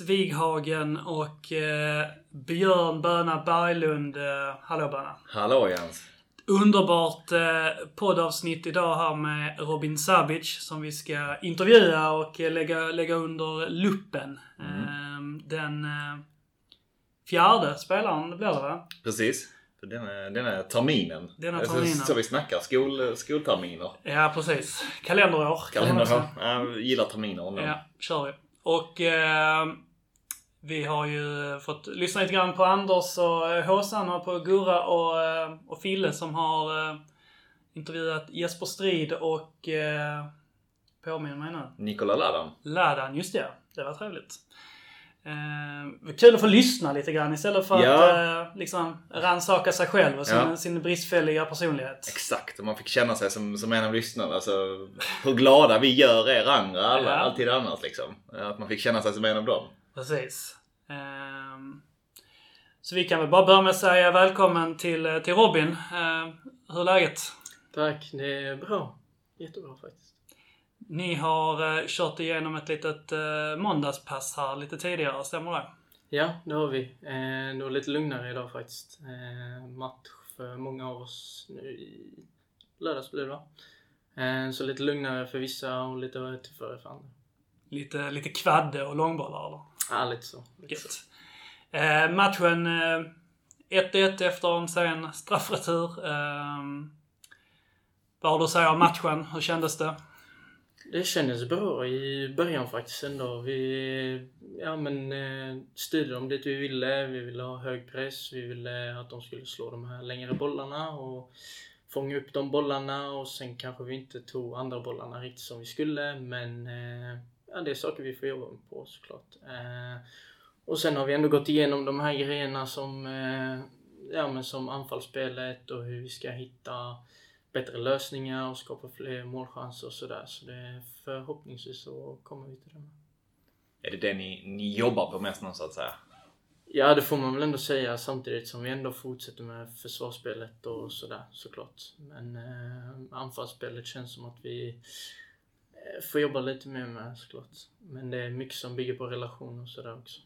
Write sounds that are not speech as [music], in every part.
Wighagen och eh, Björn Böna Berglund. Eh, hallå Böna. Hallå Jens. Underbart eh, poddavsnitt idag här med Robin Sabic som vi ska intervjua och lägga, lägga under luppen. Eh, den eh, fjärde spelaren blir det va? Precis. Denna, denna terminen. Denna terminen. Så vi snackar. Skol, skolterminer. Ja, precis. Kalenderår. kan man Kalender. säga. Ja, jag gillar terminer. ändå. Ja, kör vi. Och eh, vi har ju fått lyssna lite grann på Anders och eh, Håsan och på Gurra och, eh, och Fille som har eh, intervjuat Jesper Strid och eh, påminner mig nu. Nikola Ladan. Ladan, just det. Det var trevligt. Eh, kul att få lyssna lite grann istället för Ja. att eh, liksom rannsaka sig själv och sin, Ja. sin bristfälliga personlighet. Exakt. Och man fick känna sig som, som en av lyssnarna. Alltså, hur glada vi gör er andra. Alla, Ja. Alltid annars liksom. Att man fick känna sig som en av dem. Precis. Ehm, så vi kan väl bara börja med att säga välkommen till, eh, till Robin. Ehm, hur är läget? Tack, det är bra. Jättebra faktiskt. Ni har eh, kört igenom ett litet eh, måndagspass här lite tidigare, stämmer det? Ja, det har vi. Det var lite lugnare idag faktiskt. Match för många av oss nu i lördags blir det va? Så lite lugnare för vissa och lite tuffare för andra. Lite, lite kvadde och långbollar eller? Ja, lite så. Lite så. Eh, matchen eh, 1-1 efter en sen straffretur. Ehm, vad har du att säga om matchen? Hur kändes det? Det kändes bra i början faktiskt ändå. Vi ja, men, eh, styrde dem dit vi ville. Vi ville ha hög press. Vi ville att de skulle slå de här längre bollarna och fånga upp de bollarna och sen kanske vi inte tog andra bollarna riktigt som vi skulle. Men eh, ja, det är saker vi får jobba på såklart. Eh, och sen har vi ändå gått igenom de här grejerna som, eh, ja, men som anfallsspelet och hur vi ska hitta bättre lösningar och skapa fler målchanser och sådär. Så det förhoppningsvis så kommer vi till det. Är det det ni, ni jobbar på mest nu så att säga? Ja, det får man väl ändå säga samtidigt som vi ändå fortsätter med försvarsspelet och sådär såklart. Men eh, anfallsspelet känns som att vi Eh, får jobba lite mer med såklart. Men det är mycket som bygger på relationer och sådär också.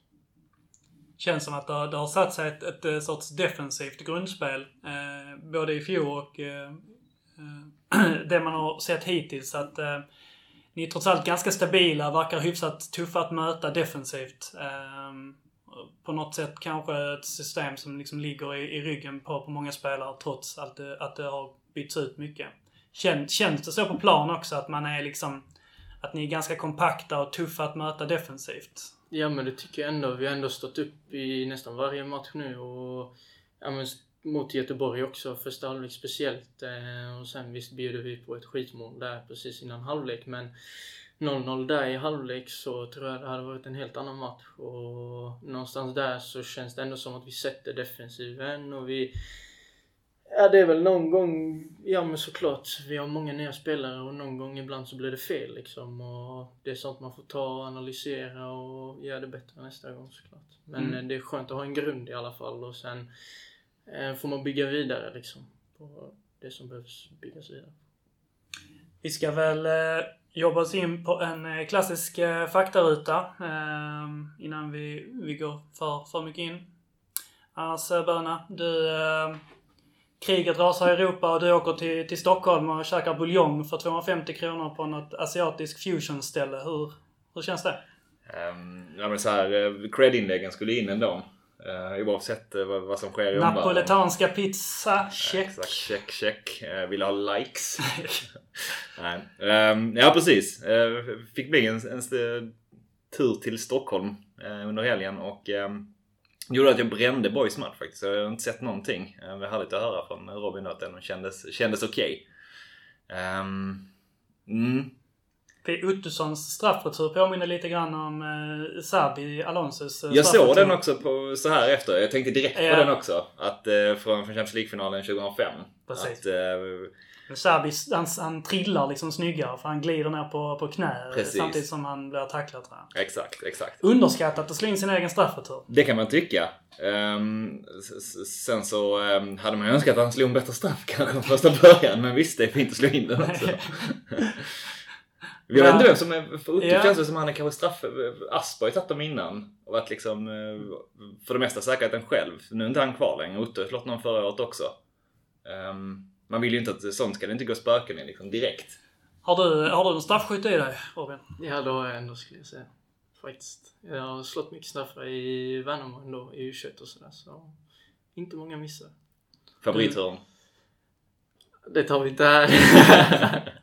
Känns som att det har, det har satt sig ett, ett, eh, sorts defensivt grundspel. Eh, både i fjol och eh, eh [clears throat] det man har sett hittills. Att eh, ni är trots allt ganska stabila, verkar hyfsat tuffa att möta defensivt. Eh, på något sätt kanske ett system som liksom ligger i, i ryggen på, på många spelare trots att det, att det har bytts ut mycket. Känns det så på plan också att man är liksom att ni är ganska kompakta och tuffa att möta defensivt? Ja men det tycker jag ändå. Vi har ändå stått upp i nästan varje match nu och ja, men mot Göteborg också, första halvlek speciellt. Eh, och sen visst bjuder vi på ett skitmål där precis innan halvlek men 0-0 där i halvlek så tror jag det hade varit en helt annan match. Och någonstans där så känns det ändå som att vi sätter defensiven och vi Ja det är väl någon gång, ja men såklart, vi har många nya spelare och någon gång ibland så blir det fel liksom. Och det är sånt man får ta och analysera och göra det bättre nästa gång såklart. Men Mm. eh, det är skönt att ha en grund i alla fall och sen eh, får man bygga vidare liksom. På det som behövs byggas vidare. Vi ska väl eh, jobba oss in på en klassisk faktaruta eh, innan vi, vi går för, för mycket in. Annars Böna, du... Kriget rasar i Europa och du åker till, till Stockholm och käkar buljong för 250 kronor på något asiatisk fusion-ställe. Hur, hur känns det? Um, ja men så här, eh, cred-inläggen skulle in ändå. Uh, oavsett eh, vad, vad som sker i omvärlden. Napoletanska pizza, check. Exakt, check, check. Uh, vill ha likes? [laughs] Nej. Ehm, ja precis. Uh, fick bli en, en st- tur till Stockholm eh, under helgen och um, gjorde att jag brände Boys match faktiskt. Jag har inte sett någonting. Uh, det var härligt att höra från Robin att den kändes, kändes okej. Ehm, mm. P. Uttussons straffretur påminner lite grann om eh, Sabi Alonsos eh, Jag såg den också på, så här efter. Jag tänkte direkt på den också. Att, eh, från, från Champions League-finalen 2005. Precis. Att, eh, Sabi, han, han trillar liksom snyggare för han glider ner på, på knä Precis. samtidigt som han blir tacklad jag. Exakt, exakt. Underskattat att slå in sin egen straffretur. Det kan man tycka. S- sen så ehm, hade man ju önskat att han slog en bättre straff kanske från första början. Men visst, det är fint att slå in den också. [laughs] Jag vet inte vem som är... För Ja. känns det som han är kanske straff... Asper har ju tagit dem innan. Och varit liksom eh, för det mesta säkrat den själv. Nu är inte han kvar längre. Otto slått någon förra året också. Ehm, man vill ju inte att sånt ska det inte gå spöken i liksom direkt. Har du, har du en straffskytt i dig Robin? Ja, det har jag ändå skulle jag säga. Faktiskt. Jag har slått mycket straffar i Värnamo ändå, i U21 och sådär. Så inte många missar. Favorithörn. Det tar vi inte här. [laughs]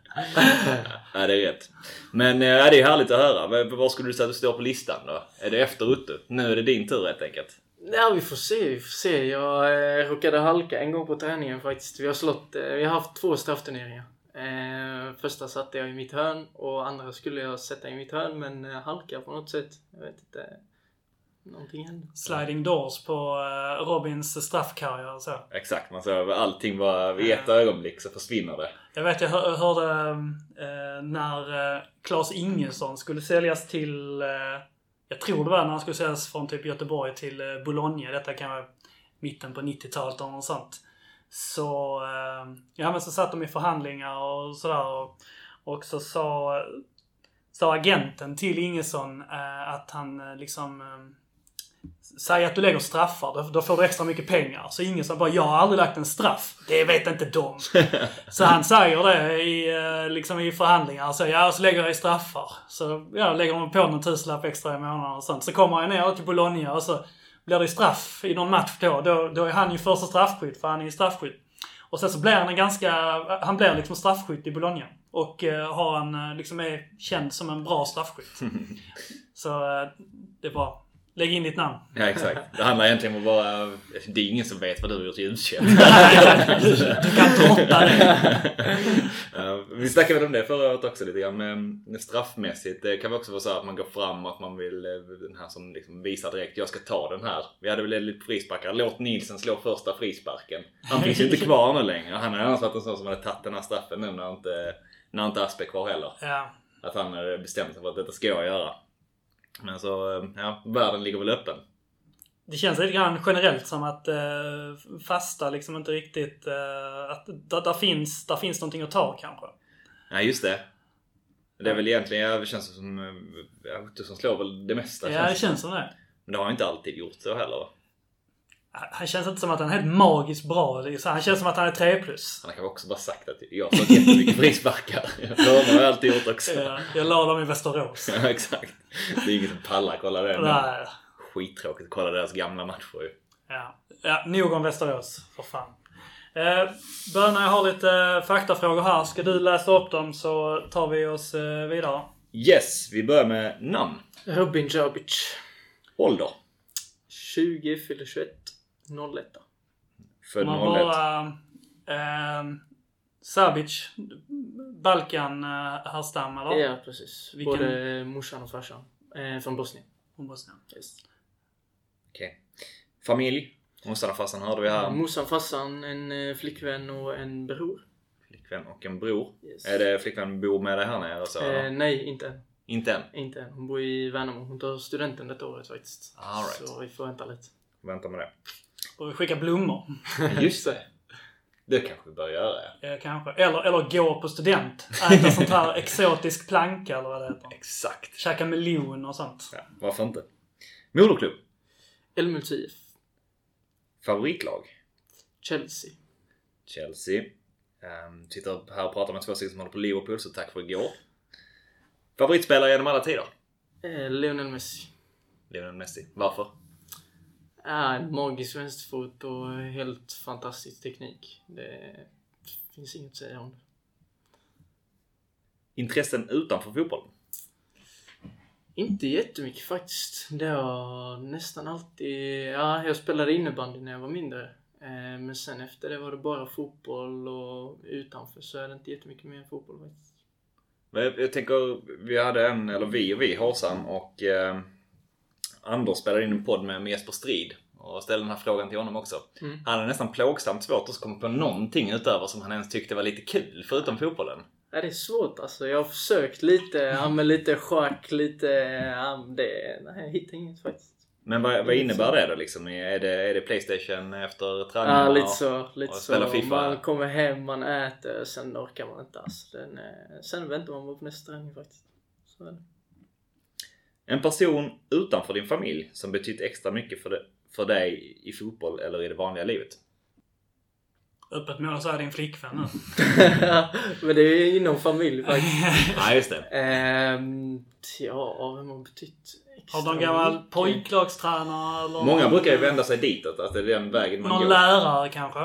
Ja, det är rätt. Men eh, ja, det är härligt att höra. Var skulle du säga att du står på listan då? Är det efter Otto? Nu är det din tur helt enkelt. Ja, vi får se. Vi får se. Jag eh, råkade halka en gång på träningen faktiskt. Vi har slått, eh, vi har haft två straffturneringar. Eh, första satte jag i mitt hörn och andra skulle jag sätta i mitt hörn men eh, halkade på något sätt. Jag vet inte. Någonting hände. Sliding doors på eh, Robins straffkarriär så. Exakt, man ser överallting bara i ett ögonblick så försvinner det. Jag vet, jag hör, hörde eh, när eh, Claes Ingesson skulle säljas till, eh, jag tror det var när han skulle säljas från typ Göteborg till eh, Bologna. Detta kan vara mitten på 90-talet eller något sånt. Så, ehm, ja men så satt de i förhandlingar och sådär. Och, och så sa, sa agenten till Ingesson eh, att han eh, liksom ehm, Säg att du lägger straffar, då, får du extra mycket pengar. Så ingen sa bara “Jag har aldrig lagt en straff”. Det vet inte de. [laughs] Så han säger det i, eh, liksom i förhandlingar. Så ja, så lägger jag i straffar. Så ja, lägger de på någon tusenlapp extra i månaden och sånt. Så kommer jag ner till Bologna och så blir det straff i någon match då. Då, då är han ju första straffskytt, för han är ju straffskytt. Och sen så blir han en ganska, han blir liksom straffskytt i Bologna. Och eh, har en, eh, liksom är känd som en bra straffskytt. [laughs] så det är bra. Lägg in ditt namn. Ja, exakt. Det handlar egentligen om att bara... Det är ingen som vet vad du har gjort i u [laughs] du, kan trotta det. Vi snackade väl om det förra året också lite grann. Men straffmässigt det kan vi också vara så att man går fram och att man vill eh, den här som liksom visar direkt jag ska ta den här. Vi hade väl lite frisparkar. Låt Nielsen slå första frisparken. Han finns ju inte kvar nu längre. Han har annars varit en sån som hade tagit den här straffen nu när inte, när inte Aspe är kvar heller. Ja. Att han hade bestämt sig för att detta ska jag göra. Men så, eh, ja, världen ligger väl öppen. Det känns lite grann generellt som att eh, fasta liksom inte riktigt... Eh, att där, där, finns, där finns någonting att ta kanske. Ja, just det. Det är väl egentligen, ja, det känns som, eh, ja, Ottosson slår väl det mesta. Ja, det det känns som det. Men det har inte alltid gjort så heller. Han känns inte som att han är helt magiskt bra. Det så- Han känns som att han är 3 plus. Han har kanske också bara sagt att jag har slagit jättemycket frisparkar. [laughs] Hörna har jag alltid gjort också. Ja, jag la dem i Västerås. [laughs] Ja, exakt. Det är ingen som pallar kolla det. Nej. skittråkigt att kolla deras gamla matcher ju. Ja. ja, nog om Västerås. För fan. Eh, Böna, jag har lite eh, faktafrågor här. Ska du läsa upp dem så tar vi oss eh, vidare. Yes, vi börjar med namn. Robin Djabic. Ålder. 20, fyller 21, 01. Född Man 01. bara... Eh, Sabic, Balkan eh, härstam eller? Ja, precis. Vilken- Både morsan och farsan. Eh, från Bosnien. Från Bosnien. Yes. Okej. Familj. Morsan och farsan hörde vi här. Morsan, farsan, en eh, flickvän och en bror. Flickvän och en bror. Yes. Är det flickvän bor med dig här nere? Så, Eh, nej, inte än. Inte än. Inte än. Hon bor i Värnamo. Hon tar studenten detta året faktiskt. All right. Så vi får vänta lite. Vänta med det. Och vi skickar blommor. [laughs] Just det. Det kanske vi bör göra. ja. Eh, kanske. Eller, eller gå på student. Äta sånt här exotisk planka eller vad det heter. Exakt. Käka melon och sånt. Ja, varför inte? Moderklubb. Älmhults IF. Favoritlag. Chelsea. Chelsea. Um, sitter här och pratar med två stycken som håller på Liverpool, så tack för igår. Favoritspelare genom alla tider? Eh, Lionel Messi. Lionel Messi. Varför? Ja, en magisk vänsterfot och helt fantastisk teknik. Det finns inget att säga om det. Intressen utanför fotbollen? Inte jättemycket faktiskt. Det har nästan alltid... Ja, jag spelade innebandy när jag var mindre. Eh, Men sen efter det var det bara fotboll och utanför så är det inte jättemycket mer fotboll faktiskt. Jag, jag tänker, vi hade en, eller vi och vi, Håsan och eh, Anders spelade in en podd med, med Jesper Strid. och ställde den här frågan till honom också. Mm. Han hade nästan plågsamt svårt att komma på någonting utöver som han ens tyckte var lite kul förutom fotbollen. Ja, det är svårt alltså. Jag har försökt lite, ja men lite schack, lite, ja det, nej jag hittar inget faktiskt. Men vad, vad innebär det då liksom? Är det, är det Playstation efter träningen? Ja, lite så. Lite och så. FIFA. Man kommer hem, man äter, sen orkar man inte alltså. Den, eh, sen väntar man bara på nästa träning faktiskt. Så är det. En person utanför din familj som betytt extra mycket för, det, för dig i fotboll eller i det vanliga livet? Öppet mål så är din flickvän nu. [laughs] men det är inom familj faktiskt. [laughs] Ja, just det. Ehm, ja, vem har betytt Har någon gammal pojklagstränare eller Många någon, brukar ju vända sig ditåt, att det är den vägen man någon går. lärare kanske?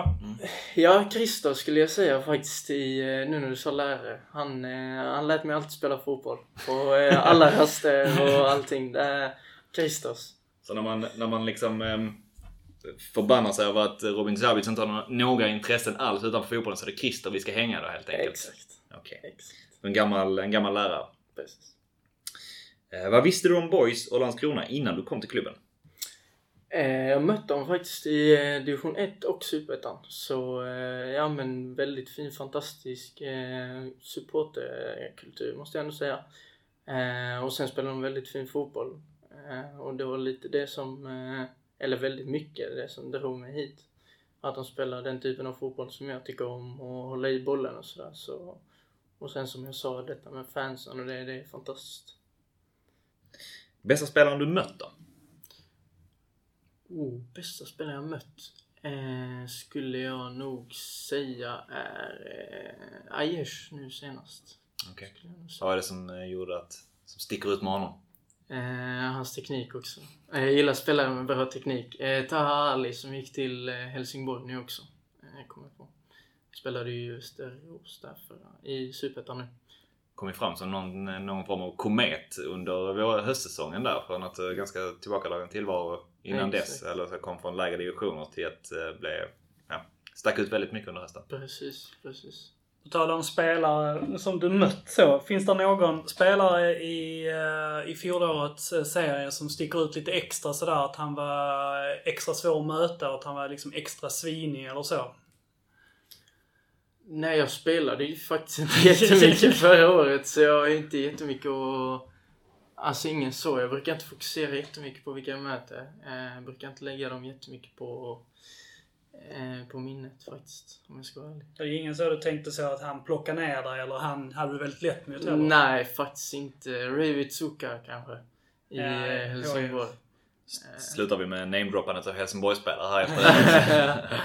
Ja, Christer skulle jag säga faktiskt i, eh, nu när du sa lärare. Han, eh, han lät mig alltid spela fotboll. På eh, alla [laughs] raster och allting. Det är Christers. Så när man, när man liksom um, förbannar sig över att Robin Zabic inte har några, intressen alls utanför fotbollen så är det Christer vi ska hänga då helt enkelt. Exakt. Okej. Exakt. En, gammal, en gammal lärare. Precis. Eh, vad visste du om Boys och Landskrona innan du kom till klubben? Eh, jag mötte dem faktiskt i eh, division 1 och superettan. Så ja men väldigt fin, fantastisk supporterkultur måste jag ändå säga. Och sen spelade de väldigt fin fotboll. Och det var lite det som, eller väldigt mycket det som drog mig hit. Att de spelar den typen av fotboll som jag tycker om och hålla i bollen och sådär. Så, och sen som jag sa, detta med fansen och det, det är fantastiskt. Bästa spelaren du mött då? Oh, bästa spelare jag mött eh, skulle jag nog säga är eh, Aiesh nu senast. Okej. Säga. Vad är det som eh, gjorde att, som sticker ut med honom? Eh, hans teknik också. Eh, jag gillar spelare med bra teknik. Eh, Taha Ali som gick till eh, Helsingborg nu också. Eh, kommer på. Spelade ju Österås där förra, i Superettan nu. Kommit fram som någon, någon form av komet under höstsäsongen där. Från att eh, ganska tillbakadragen tillvaro innan Exakt. dess. Eller så kom från lägre divisioner till att eh, bli, ja, stack ut väldigt mycket under hösten. Precis, precis. På tal om spelare som du mött så. Finns det någon spelare i, eh, i fjolårets serie som sticker ut lite extra sådär? Att han var extra svår att möta och att han var liksom extra svinig eller så? Nej, jag spelade ju faktiskt inte [laughs] jättemycket förra året så jag har inte jättemycket att... Alltså ingen så. Jag brukar inte fokusera jättemycket på vilka jag möter. Eh, Jag brukar inte lägga dem jättemycket på, eh, på minnet faktiskt. Om jag ska vara ärlig. Det är ingen så du tänkte så att han plockade ner dig eller han hade du väldigt lätt mot heller? Nej, faktiskt inte. Ravit Zuka kanske. I Ja, eh, ja, Helsingborg. S- Slutar vi med namedroppandet av Helsingborgsspelare här efter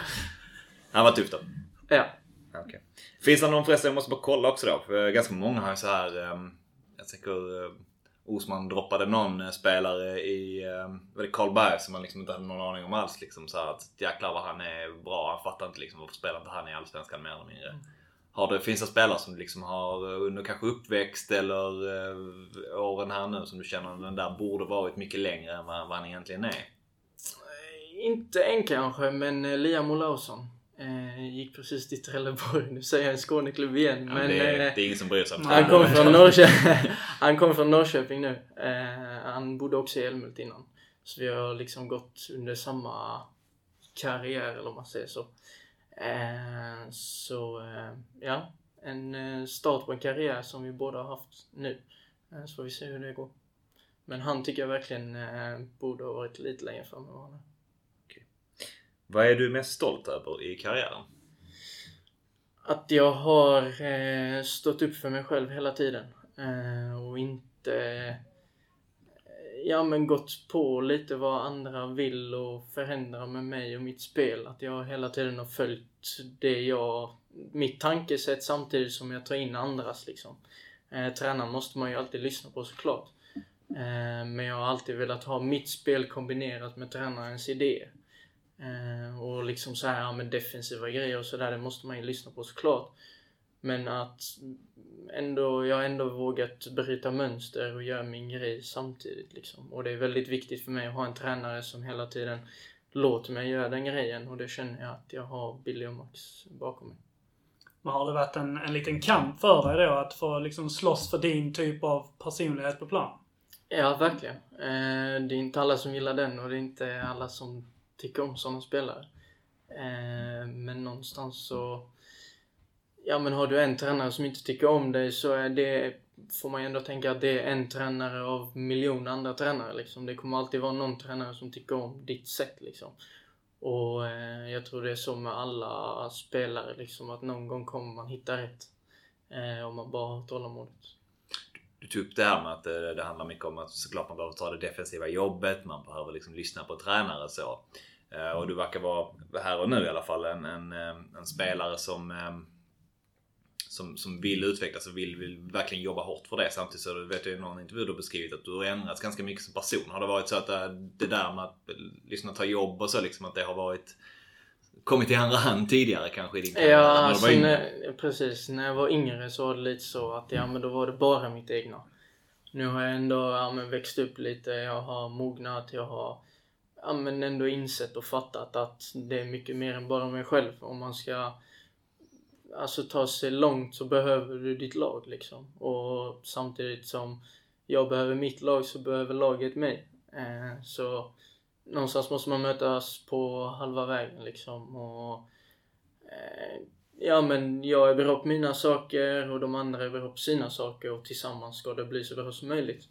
[laughs] Han var tufft då. ja. Okay. Finns det någon förresten, jag måste bara kolla också då. För ganska många har ju så här. Um, jag tänker ehm, Osman droppade någon eh, spelare i, um, var det Karlberg som man liksom inte hade någon aning om alls. Liksom så här att jäklar vad han är bra. Han fattar inte liksom varför spelar inte han i Allsvenskan mer eller mindre. Har det, finns det spelare som du liksom har eh, under kanske uppväxt eller uh, åren här nu som du känner den där borde varit mycket längre än vad, vad han egentligen är? Inte än kanske, men Liam Olausson. Eh, gick precis till Trelleborg. Nu säger jag en Skåneklubb igen. Ja, men, det, är, eh, det är ingen som bryr sig. om Han kommer från Norrköping, [laughs] han kom från Norrköping nu. Eh, han bodde också i Älmhult innan. Så vi har liksom gått under samma karriär eller om man säger så. Eh, så eh, ja, en eh, start på en karriär som vi båda har haft nu. Så får vi se hur det går. Men han tycker jag verkligen borde ha varit lite längre fram än vad han är. Vad är du mest stolt över i karriären? Att jag har eh, stått upp för mig själv hela tiden. Eh, och inte eh, ja, men gått på lite vad andra vill och förändra med mig och mitt spel. Att jag hela tiden har följt det jag, mitt tankesätt samtidigt som jag tar in andras liksom. Eh, tränaren måste man ju alltid lyssna på såklart. Eh, men jag har alltid velat ha mitt spel kombinerat med tränarens idéer. Eh, och liksom så här, ja, men defensiva grejer och sådär, det måste man ju lyssna på såklart. Men att ändå, jag har ändå vågat bryta mönster och göra min grej samtidigt liksom. Och det är väldigt viktigt för mig att ha en tränare som hela tiden låter mig göra den grejen och det känner jag att jag har Billy och Max bakom mig. Men har det varit en, en liten kamp för dig då att få liksom slåss för din typ av personlighet på plan? Ja, verkligen. Eh, det är inte alla som gillar den och det är inte alla som tycka om sådana spelare. Eh, men någonstans så... Ja men har du en tränare som inte tycker om dig så är det... Får man ju ändå tänka att det är en tränare av miljoner andra tränare liksom. Det kommer alltid vara någon tränare som tycker om ditt sätt liksom. Och eh, jag tror det är så med alla spelare liksom att någon gång kommer man hitta rätt. Eh, om man bara har tålamodet. Du tog upp det här med att det, det handlar mycket om att såklart man behöver ta det defensiva jobbet. Man behöver liksom lyssna på tränare så. Eh, och du verkar vara, här och nu i alla fall, en, en, eh, en spelare som, eh, som, som vill utvecklas och vill, vill verkligen jobba hårt för det. Samtidigt så vet jag i någon intervju du har beskrivit att du har ändrats ganska mycket som person. Har det varit så att eh, det där med att liksom, ta jobb och så liksom att det har varit kommit i andra hand tidigare kanske i din karriär? Ja, alltså, när, precis. När jag var yngre så var det lite så att ja, men då var det bara mitt egna. Nu har jag ändå ja, men växt upp lite, jag har mognat, jag har ja, men ändå insett och fattat att det är mycket mer än bara mig själv. Om man ska alltså, ta sig långt så behöver du ditt lag liksom. Och samtidigt som jag behöver mitt lag så behöver laget mig. Eh, så någonstans måste man mötas på halva vägen liksom. Och, eh, ja men jag är bra på mina saker och de andra är bra på sina saker och tillsammans ska det bli så bra som möjligt.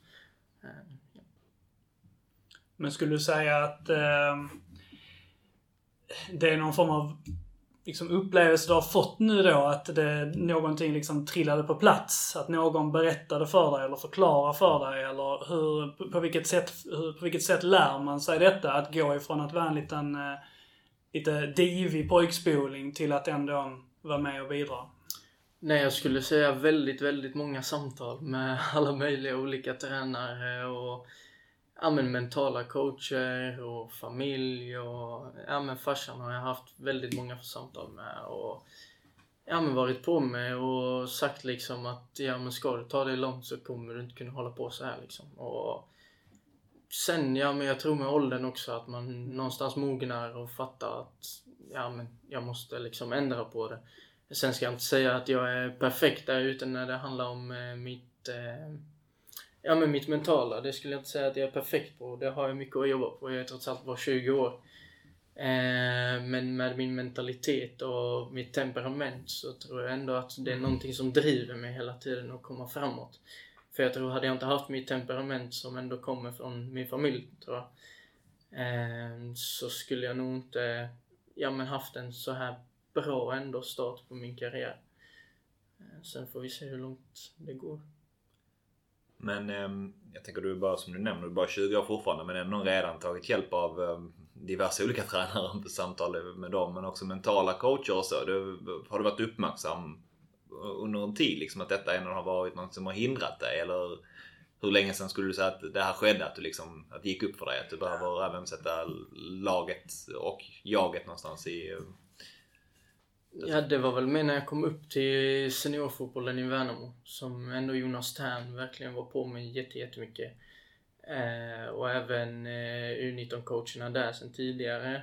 Eh, ja. Men skulle du säga att eh, det är någon form av liksom upplevelse du har fått nu då att det, någonting liksom trillade på plats? Att någon berättade för dig eller förklarade för dig? Eller hur, på, vilket sätt, hur, på vilket sätt lär man sig detta? Att gå ifrån att vara en liten, eh, lite divig pojkspoling till att ändå vara med och bidra? Nej, jag skulle säga väldigt, väldigt många samtal med [laughs] alla möjliga olika tränare och ja, men mentala coacher och familj och ja, men farsan har jag haft väldigt många samtal med och ja, men varit på med och sagt liksom att ja, men ska du ta det långt så kommer du inte kunna hålla på så här liksom. Och sen, ja men jag tror med åldern också att man någonstans mognar och fattar att ja men jag måste liksom ändra på det. Sen ska jag inte säga att jag är perfekt där ute när det handlar om eh, mitt eh, Ja men mitt mentala, det skulle jag inte säga att jag är perfekt på. Det har jag mycket att jobba på. Jag är trots allt bara 20 år. Eh, men med min mentalitet och mitt temperament så tror jag ändå att det är någonting som driver mig hela tiden att komma framåt. För jag tror, hade jag inte haft mitt temperament som ändå kommer från min familj, tror jag. Eh, så skulle jag nog inte, ja men haft en så här bra ändå start på min karriär. Eh, sen får vi se hur långt det går. Men eh, jag tänker du är bara som du nämner, du är bara 20 år fortfarande men ändå redan tagit hjälp av eh, diverse olika [laughs] tränare på samtal med dem men också mentala coacher och så. Du, har du varit uppmärksam under en tid liksom att detta ändå har varit något som har hindrat dig eller hur länge sedan skulle du säga att det här skedde? Att, du liksom, att det gick upp för dig att du behöver även sätta laget och jaget någonstans i Ja, det var väl mer när jag kom upp till seniorfotbollen i Värnamo som ändå Jonas Tern verkligen var på mig jättemycket. Eh, och även eh, U19-coacherna där sen tidigare.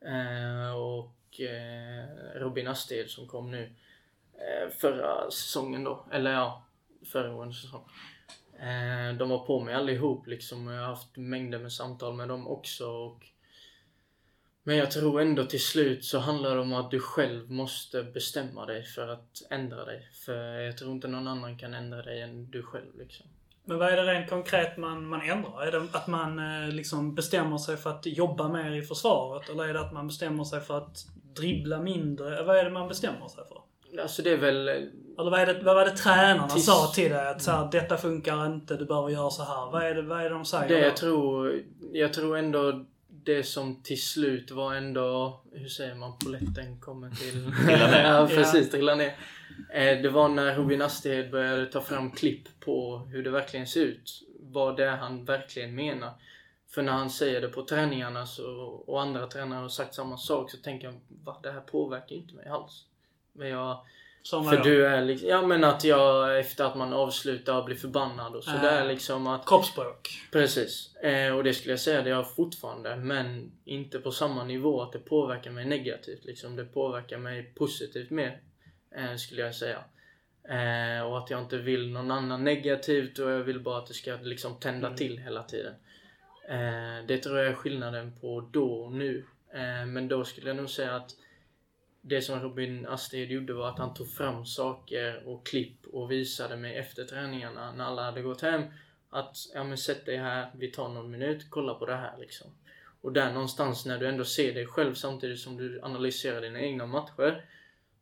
Eh, och eh, Robin Asted som kom nu eh, förra säsongen då. Eller ja, föregående säsong. Eh, de var på mig allihop liksom. och Jag har haft mängder med samtal med dem också. Och men jag tror ändå till slut så handlar det om att du själv måste bestämma dig för att ändra dig. För jag tror inte någon annan kan ändra dig än du själv liksom. Men vad är det rent konkret man, man ändrar? Är det att man eh, liksom bestämmer sig för att jobba mer i försvaret? Eller är det att man bestämmer sig för att dribbla mindre? Vad är det man bestämmer sig för? Alltså det är väl... Eller vad, är det, vad var det tränarna Tis... sa till dig? Att så här, detta funkar inte, du behöver göra så här. Vad är det, vad är det de säger? Det jag tror, jag tror ändå det som till slut var ändå, hur säger man, poletten kommer till... [laughs] Trilla ner. ja, precis. Trilla ner. Eh, det var när Robin Astighed började ta fram klipp på hur det verkligen ser ut. Vad det är han verkligen menar. För när han säger det på träningarna så, och andra tränare har sagt samma sak så tänker jag, va? Det här påverkar inte mig alls. Men jag som för du är liksom, ja men att jag efter att man avslutar blir förbannad och sådär äh, liksom att... Kroppsspråk. Precis. Eh, och det skulle jag säga, det jag fortfarande. Men inte på samma nivå att det påverkar mig negativt liksom. Det påverkar mig positivt mer. Eh, skulle jag säga. Eh, och att jag inte vill någon annan negativt och jag vill bara att det ska liksom tända mm. till hela tiden. Eh, det tror jag är skillnaden på då och nu. Eh, men då skulle jag nog säga att det som Robin Asted gjorde var att han tog fram saker och klipp och visade mig efter träningarna när alla hade gått hem att ja men sätt dig här, vi tar någon minut, kolla på det här liksom. Och där någonstans när du ändå ser dig själv samtidigt som du analyserar dina egna matcher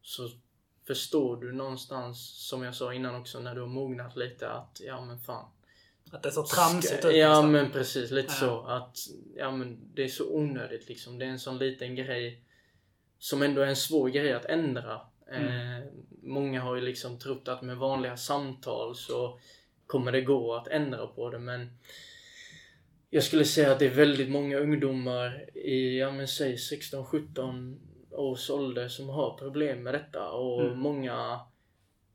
så förstår du någonstans, som jag sa innan också, när du har mognat lite att ja men fan. Att det är så tramsigt ut. Ja liksom. men precis, lite Ja. så. Att ja men det är så onödigt liksom. Det är en sån liten grej som ändå är en svår grej att ändra. Mm. Eh, många har ju liksom trott att med vanliga samtal så kommer det gå att ändra på det men jag skulle säga att det är väldigt många ungdomar i, ja men säg 16-17 års ålder som har problem med detta och Mm. många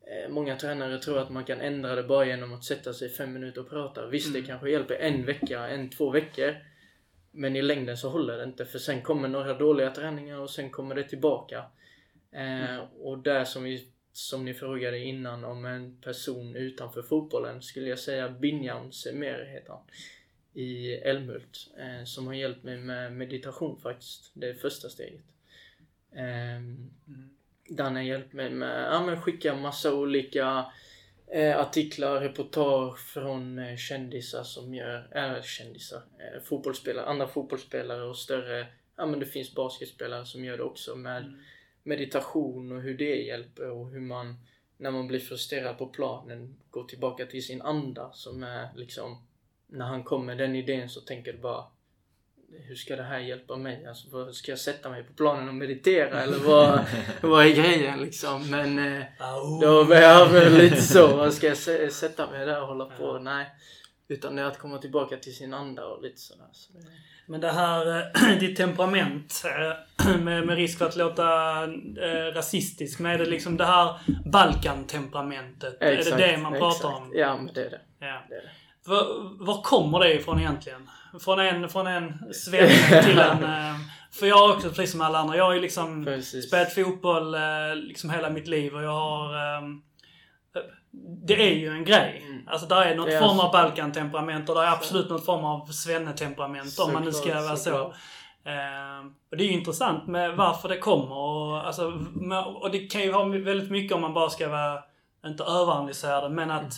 eh, Många tränare tror att man kan ändra det bara genom att sätta sig fem minuter och prata. Visst, Mm. det kanske hjälper en vecka, en, två veckor. Men i längden så håller det inte för sen kommer några dåliga träningar och sen kommer det tillbaka. Eh, och där som, vi, som ni frågade innan om en person utanför fotbollen skulle jag säga Binjam Semer heter han. I Älmhult. Eh, som har hjälpt mig med meditation faktiskt. Det är första steget. Ehm, Mm. där han har hjälpt mig med, ja men skicka massa olika eh, artiklar, reportage från eh, kändisar som gör, äh, kändisar, eh, fotbollsspelare, andra fotbollsspelare och större, ja men det finns basketspelare som gör det också med Mm. meditation och hur det hjälper och hur man, när man blir frustrerad på planen, går tillbaka till sin anda som är liksom, när han kommer med den idén så tänker du bara hur ska det här hjälpa mig? Alltså, ska jag sätta mig på planen och meditera eller vad, [laughs] vad är grejen liksom? Men eh, då var jag väl lite så. Vad ska jag sä- sätta mig där och hålla på? Ja. Nej. Utan det är att komma tillbaka till sin anda och lite sådär. Så det, Men det här, eh, [clears throat] ditt temperament, eh, med, med risk för att låta eh, rasistisk, men är det liksom det här Balkan-temperamentet? är det det man pratar exakt. om? Ja, men det är det. Ja. det, är det. Var, var kommer det ifrån egentligen? Från en, från en svenne till en... [laughs] eh, För jag har också, precis som alla andra, jag har ju liksom Precis. spelat fotboll eh, liksom hela mitt liv och jag har... ehm, det är ju en grej. Mm. Alltså där är något är form alltså- av Balkan-temperament och det är absolut något form av svennetemperament om man nu ska vara så. såklart. Ehm, och det är ju intressant med varför det kommer och, alltså, och det kan ju ha väldigt mycket om man bara ska vara, inte överanalyserade, men att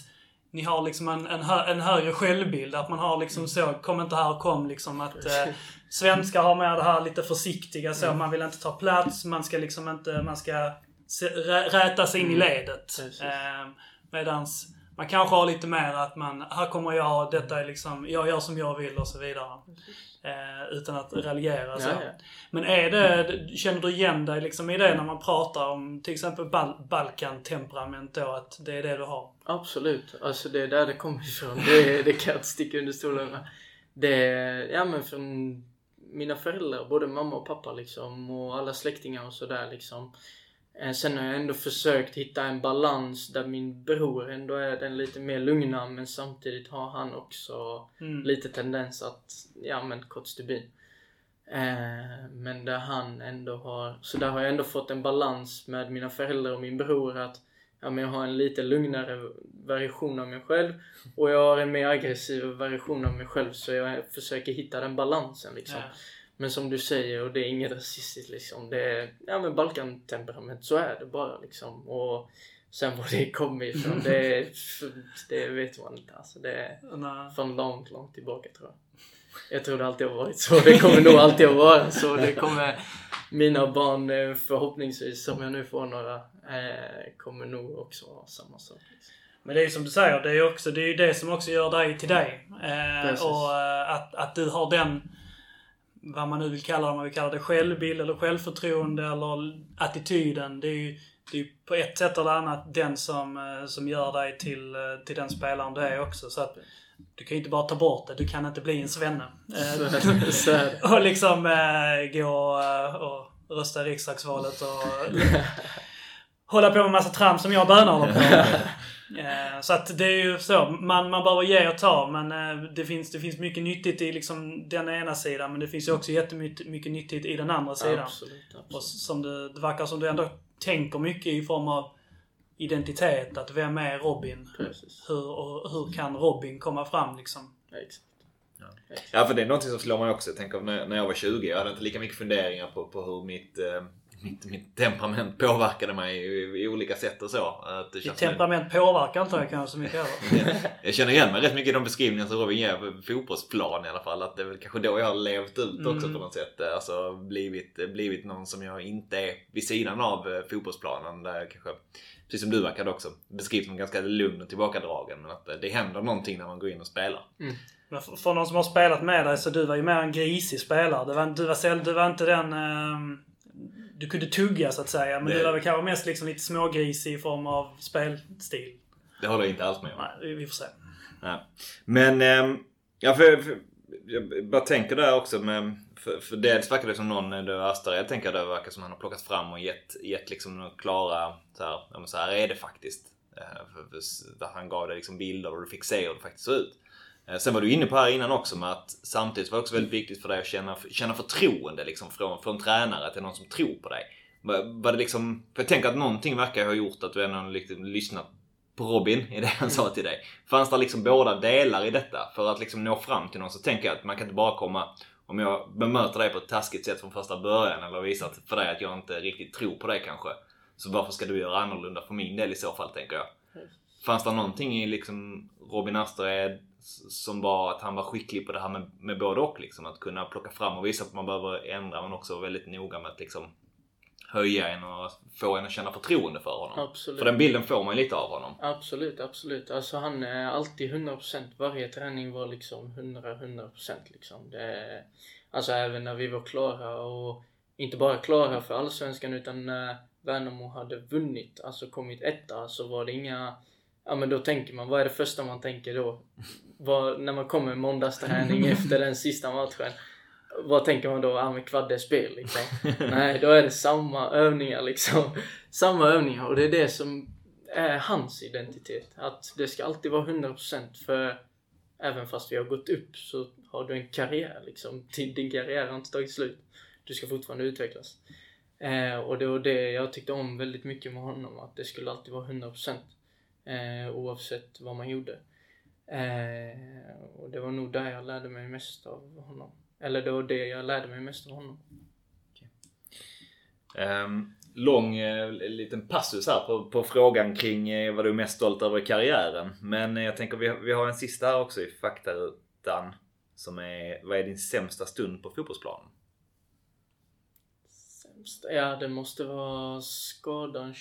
ni har liksom en, en, hö, en högre självbild. Att man har liksom så, kom inte här kom liksom att eh, [laughs] svenskar har med det här lite försiktiga så. Man vill inte ta plats, man ska liksom inte, man ska se, rä, räta sig in i ledet. Precis. Eh, medans man kanske har lite mer att man, här kommer jag, detta är liksom, jag gör som jag vill och så vidare. Eh, utan att raljera så. Ja, ja. Men är det, känner du igen dig liksom i det när man pratar om till exempel Bal Balkan-temperament då? Att det är det du har? Absolut. Alltså det är där det kommer ifrån. Det, det kan jag inte sticka under stolen med. Det är, ja men från mina föräldrar, både mamma och pappa liksom och alla släktingar och sådär liksom. Eh, Sen har jag ändå försökt hitta en balans där min bror ändå är den lite mer lugna men samtidigt har han också Mm. lite tendens att, ja men kort stubin. Eh, men där han ändå har, så där har jag ändå fått en balans med mina föräldrar och min bror att ja, men jag har en lite lugnare version av mig själv och jag har en mer aggressiv version av mig själv så jag försöker hitta den balansen liksom. Ja. Men som du säger, och det är inget rasistiskt liksom. Det är, ja men Balkan-temperament, så är det bara liksom. Och sen var det kommer ifrån, det, [laughs] det vet man inte. Alltså det är Nej. från långt, långt tillbaka tror jag. Jag tror det alltid har varit så. Det kommer nog alltid att vara så. Det kommer mina barn eh, förhoppningsvis, om jag nu får några, eh, kommer nog också ha samma sak. Liksom. Men det är ju som du säger, det är ju också, det är ju det som också gör dig till dig. Eh, och eh, att, att du har den, vad man nu vill kalla det, om man vill kalla det självbild eller självförtroende eller attityden. Det är ju det är på ett sätt eller annat den som, eh, som gör dig till, eh, till den spelaren du är också. Så att du kan ju inte bara ta bort det. Du kan inte bli en svenne. Eh, [laughs] och liksom eh, gå eh, och rösta i riksdagsvalet och [laughs] hålla på med massa tramp som jag och Böna håller på med. [laughs] Eh, Så att det är ju så. Man, man behöver ge och ta men eh, det finns, det finns mycket nyttigt i liksom den ena sidan men det finns ju också jättemycket mycket nyttigt i den andra sidan. Absolut, Och absolut. som det, det verkar som du ändå tänker mycket i form av identitet. Att vem är Robin? Precis. Hur, och hur kan Robin komma fram liksom? Ja, exakt. Ja, för det är någonting som slår mig också. Jag tänker när, när jag var 20, jag hade inte lika mycket funderingar på, på hur mitt, eh, mitt, mitt temperament påverkade mig i, i olika sätt och så. Att det Ditt temperament påverkar inte det kanske så mycket heller. [laughs] Jag känner igen mig rätt mycket i de beskrivningar som Robin ger på fotbollsplan i alla fall. Att det är väl kanske då jag har levt ut också Mm. på något sätt. Alltså blivit, blivit någon som jag inte är vid sidan av eh, fotbollsplanen. Där jag kanske, precis som du verkade också, beskrivs som ganska lugn och tillbakadragen. Men att eh, det händer någonting när man går in och spelar. Men för, för någon som har spelat med dig så du var ju mer en grisig spelare. Du var, du var, du var inte den... ehm, du kunde tugga så att säga. Men Det- du var väl kanske mest liksom lite smågrisig i form av spelstil. Det håller jag inte alls med om. Nej, vi- får se. Ja. Men, ehm, ja för, för jag bara tänker där också med, för, för dels verkar det som någon, eh, det jag tänker det verkar som han har plockat fram och gett, gett liksom klara, så här, ja, men så här är det faktiskt. Eh, För, för, där han gav dig liksom bilder och du fick se hur det faktiskt såg ut. Eh, Sen var du inne på här innan också med att samtidigt var det också väldigt viktigt för dig att känna, känna förtroende liksom från, från tränare till någon som tror på dig. Var, det liksom, för jag tänker att någonting verkar ha gjort att du ändå liksom lyssnat på Robin i det han sa till dig. Fanns det liksom båda delar i detta? För att liksom nå fram till någon så tänker jag att man kan inte bara komma om jag bemöter dig på ett taskigt sätt från första början eller visar för dig att jag inte riktigt tror på dig kanske. Så varför ska du göra annorlunda för min del i så fall tänker jag. Fanns det någonting i liksom Robin Astered s- som var att han var skicklig på det här med, med både och liksom? Att kunna plocka fram och visa att man behöver ändra men också väldigt noga med att liksom höja en och få en att känna förtroende för honom. Absolut. För den bilden får man ju lite av honom. Absolut, absolut. Alltså han är alltid 100%. Varje träning var liksom 100-100% liksom. Det, alltså även när vi var klara och inte bara klara för Allsvenskan utan när Värnamo hade vunnit, alltså kommit etta, så var det inga... Ja men då tänker man, vad är det första man tänker då? Vad, när man kommer måndagsträning [laughs] efter den sista matchen. Vad tänker man då? Ja men kvaddespel liksom. [laughs] Nej, då är det samma övningar liksom. Samma övningar och det är det som är hans identitet. Att det ska alltid vara 100% för även fast vi har gått upp så har du en karriär liksom. Din din karriär har inte tagit slut. Du ska fortfarande utvecklas. Eh, och det var det jag tyckte om väldigt mycket med honom. Att det skulle alltid vara 100% eh, oavsett vad man gjorde. Eh, och det var nog där jag lärde mig mest av honom. Eller det var det jag lärde mig mest av honom. Um, lång eh, liten passus här på, på frågan kring eh, vad du är mest stolt över i karriären. Men eh, jag tänker vi, vi har en sista här också i faktarutan. Som är, vad är din sämsta stund på fotbollsplanen? Sämsta? Ja, det måste vara skadan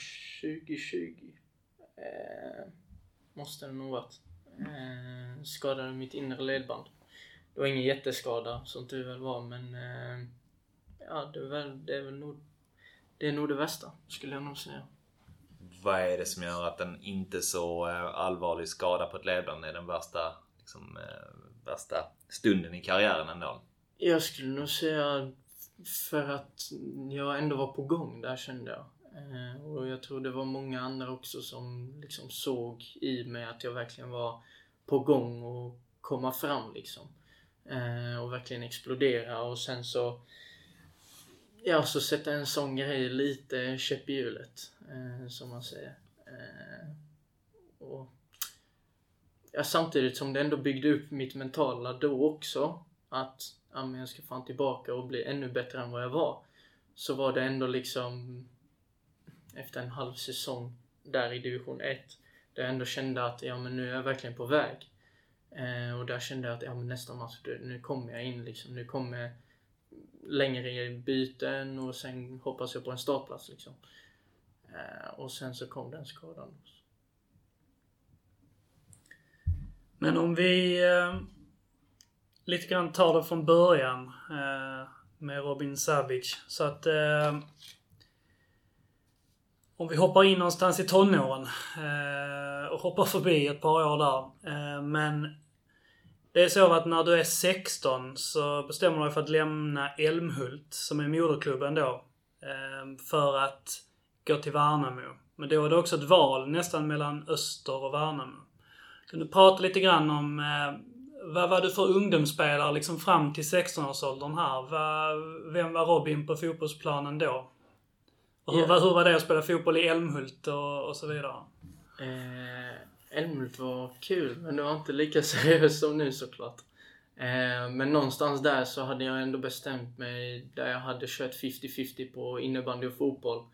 2020. Eh, måste det nog varit. Eh, skadade mitt inre ledband. Det var ingen jätteskada, som tur väl var, men eh, ja, det är väl, det är väl nog, det är nog det värsta, skulle jag nog säga. Vad är det som gör att en inte så eh, allvarlig skada på ett ledband är den värsta, liksom, eh, värsta stunden i karriären ändå? Jag skulle nog säga för att jag ändå var på gång där kände jag. Eh, och jag tror det var många andra också som liksom såg i mig att jag verkligen var på gång och komma fram liksom. Eh, och verkligen explodera och sen så Ja, så sätta en sån grej lite käpp i hjulet. Eh, som man säger. Och ja, samtidigt som det ändå byggde upp mitt mentala då också. Att ja, men jag ska fan tillbaka och bli ännu bättre än vad jag var. Så var det ändå liksom efter en halv säsong där i division 1. Där jag ändå kände att ja, men nu är jag verkligen på väg. Eh, och där kände jag att ja, men nästa match, nu kommer jag in liksom. Nu kommer jag längre i byten och sen hoppas jag på en startplats liksom. Eh, och sen så kom den skadan. Men om vi eh, lite grann tar det från början eh, med Robin Savic. Så att eh, om vi hoppar in någonstans i tonåren eh, och hoppar förbi ett par år där. Eh, men det är så att när du är 16 så bestämmer du dig för att lämna Älmhult, som är moderklubben då, eh, för att gå till Värnamo. Men då är det också ett val nästan mellan Öster och Värnamo. Kan du prata lite grann om eh, vad var du för ungdomsspelare liksom fram till 16-årsåldern här? Vem var Robin på fotbollsplanen då? Och hur, hur var det att spela fotboll i Älmhult och, och så vidare? Eh, Älmhult var kul, men det var inte lika [laughs] seriöst som nu såklart. Eh, men någonstans där så hade jag ändå bestämt mig där jag hade kört 50-50 på innebandy och fotboll.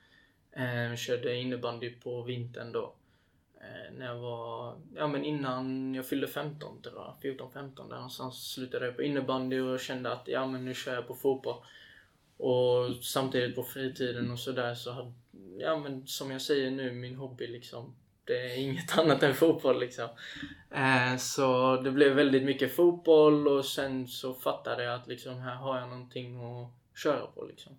Eh, körde innebandy på vintern då. Eh, när jag var, ja men innan jag fyllde 15 tror jag, 14-15 där någonstans slutade jag på innebandy och kände att ja men nu kör jag på fotboll. Och samtidigt på fritiden och sådär så hade, ja men som jag säger nu, min hobby liksom. Det är inget [laughs] annat än fotboll liksom. Eh, så det blev väldigt mycket fotboll och sen så fattade jag att liksom här har jag någonting att köra på liksom.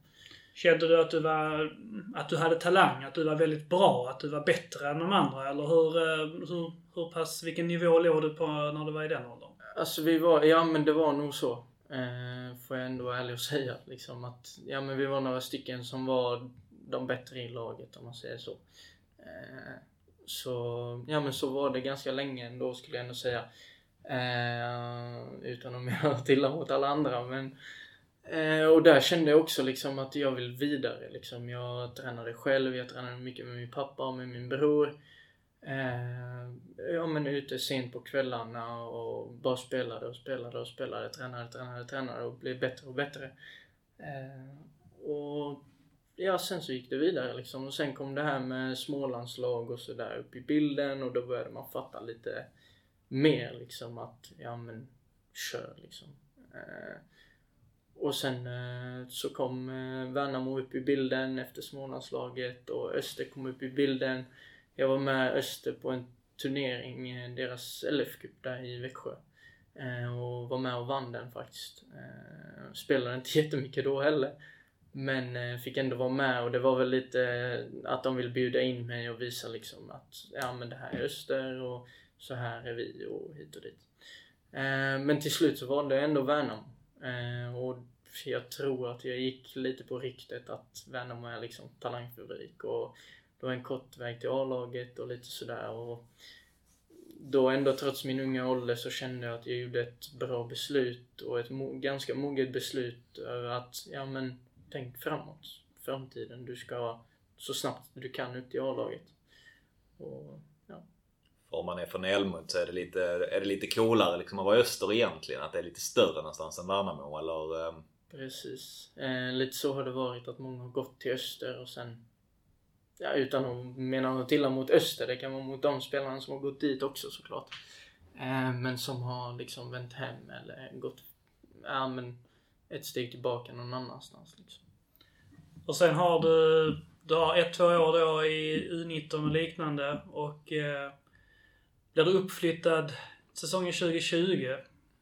Kände du att du var, att du hade talang? Att du var väldigt bra? Att du var bättre än de andra? Eller hur, eh, hur, hur pass, vilken nivå låg du på när du var i den åldern? Alltså vi var, ja men det var nog så. Eh, får jag ändå vara ärlig och [laughs] säga. Liksom att, ja men vi var några stycken som var de bättre i laget om man säger så. Eh, så, ja men så var det ganska länge ändå skulle jag ändå säga. Eh, utan att [laughs] mena illa mot alla andra men Eh, och där kände jag också liksom att jag vill vidare. Liksom. Jag tränade själv, jag tränade mycket med min pappa och med min bror. Eh, ja men ute sent på kvällarna och bara spelade och spelade och spelade, tränade, tränade, tränade och blev bättre och bättre. Eh, och ja, sen så gick det vidare liksom. Och sen kom det här med smålandslag och sådär upp i bilden och då började man fatta lite mer liksom att, ja men, kör liksom. Eh, och sen eh, så kom eh, Värnamo upp i bilden efter Smålandslaget och Öster kom upp i bilden. Jag var med Öster på en turnering, eh, deras LF-cup där i Växjö. Eh, och var med och vann den faktiskt. Eh, spelade inte [laughs] jättemycket då heller. Men fick ändå vara med och det var väl lite att de ville bjuda in mig och visa liksom att ja men det här är Öster och så här är vi och hit och dit. Men till slut så valde jag ändå Värnamo. Och jag tror att jag gick lite på ryktet att Värnamo är liksom talangfabrik och det var en kort väg till A-laget och lite sådär. Och då ändå trots min unga ålder så kände jag att jag gjorde ett bra beslut och ett mo ganska moget beslut över att, ja men tänk framåt. Framtiden. Du ska så snabbt du kan ut i A-laget. Och om man är från Älmhult så är det lite, är det lite coolare liksom att vara öster egentligen. Att det är lite större någonstans än Värnamo eller? Um... Precis. Eh, lite så har det varit att många har gått till öster och sen Ja, utan att mena något illa mot öster. Det kan vara mot de spelarna som har gått dit också såklart. Eh, men som har liksom vänt hem eller gått ja, men ett steg tillbaka någon annanstans. Liksom. Och sen har du, du har ett, två år då i U19 och liknande och eh, blir du uppflyttad säsongen 2020?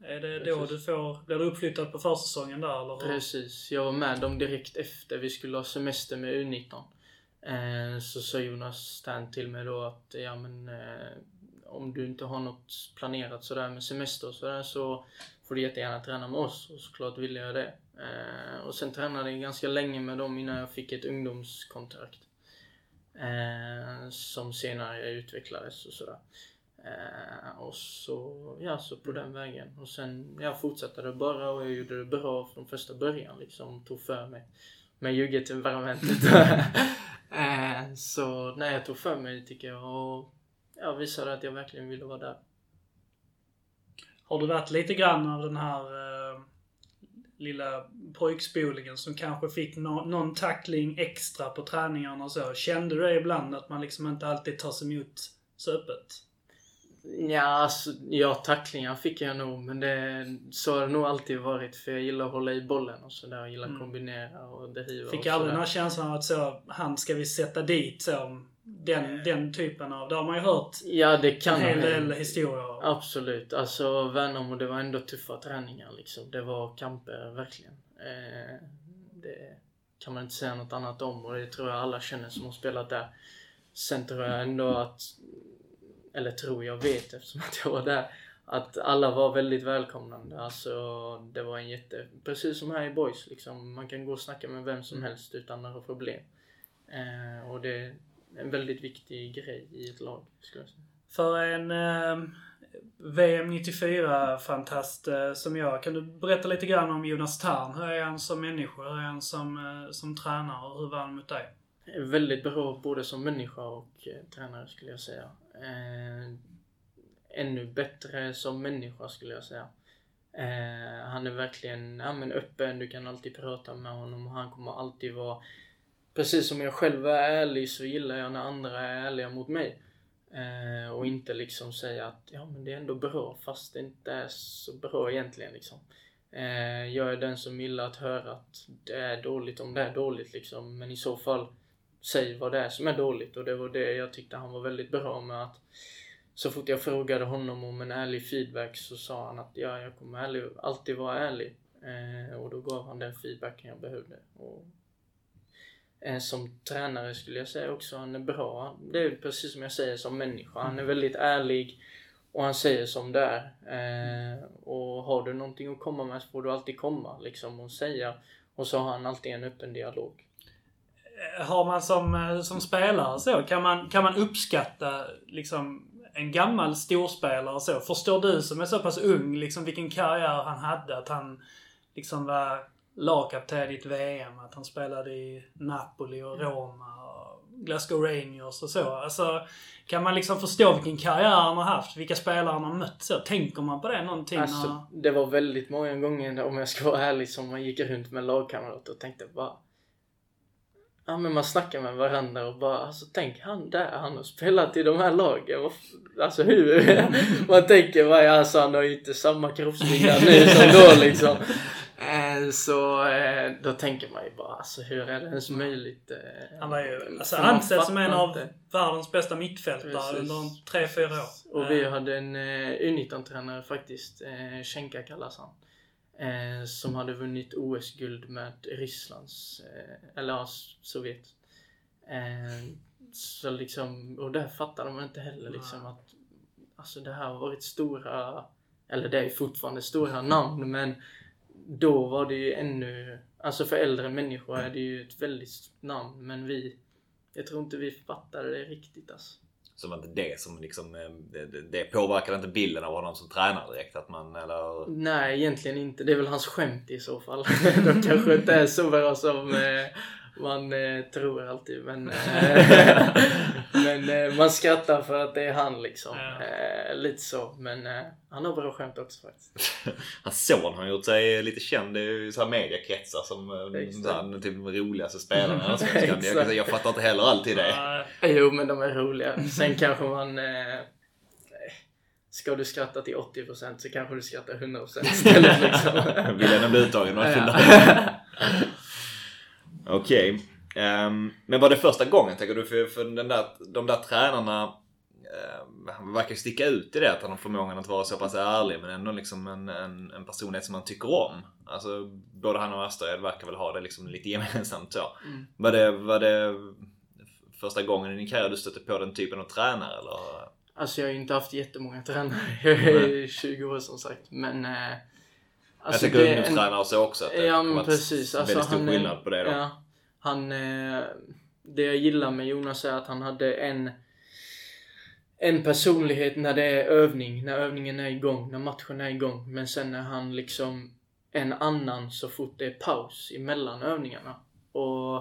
Är det då du får... Blir du uppflyttad på försäsongen där eller? Precis. Jag var med dem direkt efter vi skulle ha semester med U19. Eh, så sa Jonas Stern till mig då att ja men eh, om du inte har något planerat sådär med semester och sådär så får du jättegärna träna med oss. Och såklart ville jag det. Eh, och sen tränade jag ganska länge med dem innan jag fick ett ungdomskontrakt. som senare utvecklades och sådär. Och så, ja, så på den vägen. Och sen, jag fortsatte det bara och jag gjorde det bra från första början liksom. Tog för mig. Med juggetemperamentet. [laughs] [laughs] eh, så nej, jag tog för mig tycker jag och jag visade att jag verkligen ville vara där. Har du varit lite grann av den här eh, lilla pojkspolingen som kanske fick no någon tackling extra på träningarna och så? Kände du det ibland att man liksom inte alltid tas emot så öppet? Ja, alltså, ja, tacklingar fick jag nog. Men det, så har det nog alltid varit. För jag gillar att hålla i bollen och sådär. Jag gillar att mm. kombinera och driva. Fick aldrig den här känslan av att så, han ska vi sätta dit så. Den, den typen av, det har man ju hört ja, det kan en hel del historier Absolut. Alltså Värnamo, det var ändå tuffa träningar liksom. Det var kamper, verkligen. Eh, det kan man inte säga något annat om och det tror jag alla känner som har spelat där. Sen tror jag ändå att eller tror jag vet eftersom att jag var där, att alla var väldigt välkomnande. Alltså, det var en jätte... Precis som här i Boys liksom. Man kan gå och snacka med vem som helst utan några problem. Eh, och det är en väldigt viktig grej i ett lag, skulle jag säga. För en eh, VM 94-fantast eh, som jag, kan du berätta lite grann om Jonas Tarn? Hur är han som människa? Hur är han som, eh, som tränare? Och hur var han mot dig? Väldigt bra både som människa och eh, tränare skulle jag säga. Eh, ännu bättre som människa skulle jag säga. Eh, han är verkligen ja, men öppen, du kan alltid prata med honom och han kommer alltid vara Precis som jag själv är ärlig så gillar jag när andra är ärliga mot mig. Eh, och inte liksom säga att ja men det är ändå bra fast det inte är så bra egentligen liksom. Eh, jag är den som gillar att höra att det är dåligt om det är dåligt liksom. Men i så fall säg vad det är som är dåligt och det var det jag tyckte han var väldigt bra med att så fort jag frågade honom om en ärlig feedback så sa han att ja, jag kommer ärlig, alltid vara ärlig. Eh, och då gav han den feedbacken jag behövde. Och, eh, som tränare skulle jag säga också, han är bra. Det är precis som jag säger som människa. Han är väldigt ärlig och han säger som det är. Eh, och har du någonting att komma med så får du alltid komma liksom och säga. Och så har han alltid en öppen dialog. Har man som, eh, som spelare så, kan man, kan man uppskatta liksom en gammal storspelare så? Förstår du som är så pass ung liksom vilken karriär han hade? Att han liksom var lagkapten i ett VM, att han spelade i Napoli och Roma och Glasgow Rangers och så. Alltså, kan man liksom förstå vilken karriär han har haft? Vilka spelare han har mött så? Tänker man på det någonting? Alltså, när... det var väldigt många gånger, om jag ska vara ärlig, som man gick runt med lagkamrater och tänkte bara Ja men man snackar med varandra och bara alltså tänk han där, han har spelat i de här lagen. Alltså hur? [laughs] man tänker bara alltså han har ju inte samma kroppsbyggnad nu som då liksom. [laughs] Eh, så eh, då tänker man ju bara alltså hur är det ens möjligt? Eh, Han var ju alltså, ansedd som en av inte. världens bästa mittfältare under tre fyra år. Och vi hade en eh, U19-tränare faktiskt, Schenka kallas han. Eh, som hade vunnit OS-guld med Rysslands, eh, eller ja, Sovjet. Eh, så liksom, och där fattade man inte heller liksom att alltså det här har varit stora, eller det är fortfarande stora namn men då var det ju ännu, alltså för äldre människor är det ju ett väldigt stort namn men vi, jag tror inte vi fattade det riktigt alltså. Som inte det som liksom, eh, det, det- påverkade inte bilden av honom som tränare direkt. Att man, eller... Nej, egentligen inte. Det är väl hans skämt i så fall. [laughs] De kanske inte är så bra som eh, man eh, tror alltid. Men, [laughs] eh, men eh, man skrattar för att det är han liksom. Ja. Eh, lite så. Men eh, han har bra skämt också faktiskt. [laughs] Hans son har gjort sig lite känd. Så här mediekretsar som eh, här, typ de roligaste spelarna i [laughs] Allsvenskan. Jag, jag fattar inte heller alltid det. Jo, men de är roliga. Sen kanske man... Eh, ska du skratta till 80% så kanske du skrattar 100% istället liksom. Vill ändå bli uttagen några Ja. Okej. Ehm, men var det första gången tänker du? För, för den där, de där tränarna uh, verkar sticka ut i det att han har förmågan att vara så pass ärlig men ändå liksom en, en, en personlighet som man tycker om. Alltså både han och Asterhed verkar väl ha det liksom lite gemensamt så. Mm. Var, det, var det första gången i din karriär du stötte på den typen av tränare eller? Alltså jag har ju inte haft jättemånga tränare. Jag är 20 år som sagt. Men... Jag alltså är en- ungdomstränare och så också. Att det Ja men precis. Alltså, väldigt stor han, skillnad på det då. Ja, han, eh, det jag gillar med Jonas är att han hade en en personlighet när det är övning, när övningen är igång, när matchen är igång. Men sen är han liksom en annan så fort det är paus emellan övningarna. Och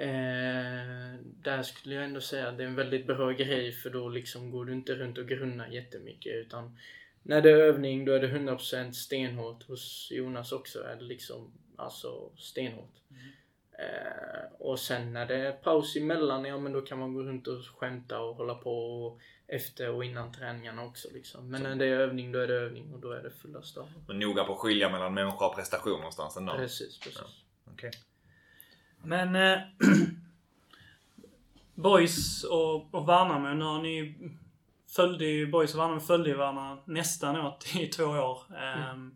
eh, där skulle jag ändå säga att det är en väldigt bra grej för då liksom går du inte runt och grunnar jättemycket utan när det är övning då är det 100% stenhårt. Hos Jonas också är det liksom alltså stenhårt. Eh, och sen när det är paus emellan, ja men då kan man gå runt och skämta och hålla på och efter och innan träningarna också liksom. Men när det är övning, då är det övning och då är det fulla stav. Men noga på att skilja mellan människa och prestation någonstans ändå. Precis, precis. Okej. Men... Eh, [clears throat] Boys och, och Värnamo, nu har ni följde ju, Boys och Värnamo följde ju varandra nästan åt i två år. Ehm,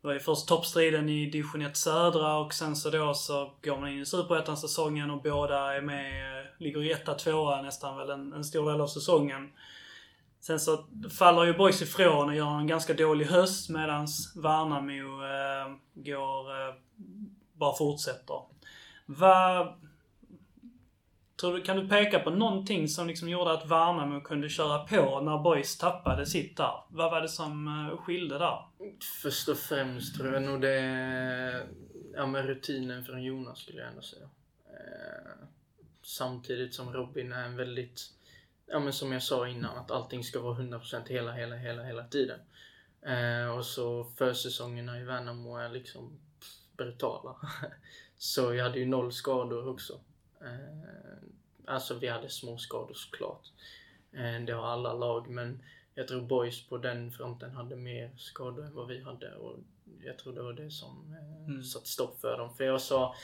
Det var ju först toppstriden i division 1 södra och sen så då så går man in i superettan säsongen och båda är med, ligger i etta, tvåa nästan väl en, en stor del av säsongen. Sen så faller ju Boys ifrån och gör en ganska dålig höst medans Värnamo eh, går, eh, bara fortsätter. Vad... Tror du, kan du peka på någonting som liksom gjorde att Värnamo kunde köra på när Boys tappade sitt där? Vad var det som eh, skilde där? Först och främst tror jag nog det är ja, men rutinen från Jonas skulle jag ändå säga. Eh, samtidigt som Robin är en väldigt, ja men som jag sa innan, att allting ska vara 100% hela, hela, hela, hela tiden. Eh, och så försäsongerna i Värnamo är liksom brutala. [laughs] så jag hade ju noll skador också. Eh, alltså vi hade små skador såklart. Eh, det har alla lag men jag tror Boys på den fronten hade mer skador än vad vi hade och jag tror det var det som eh, Mm. satte stopp för dem. För jag sa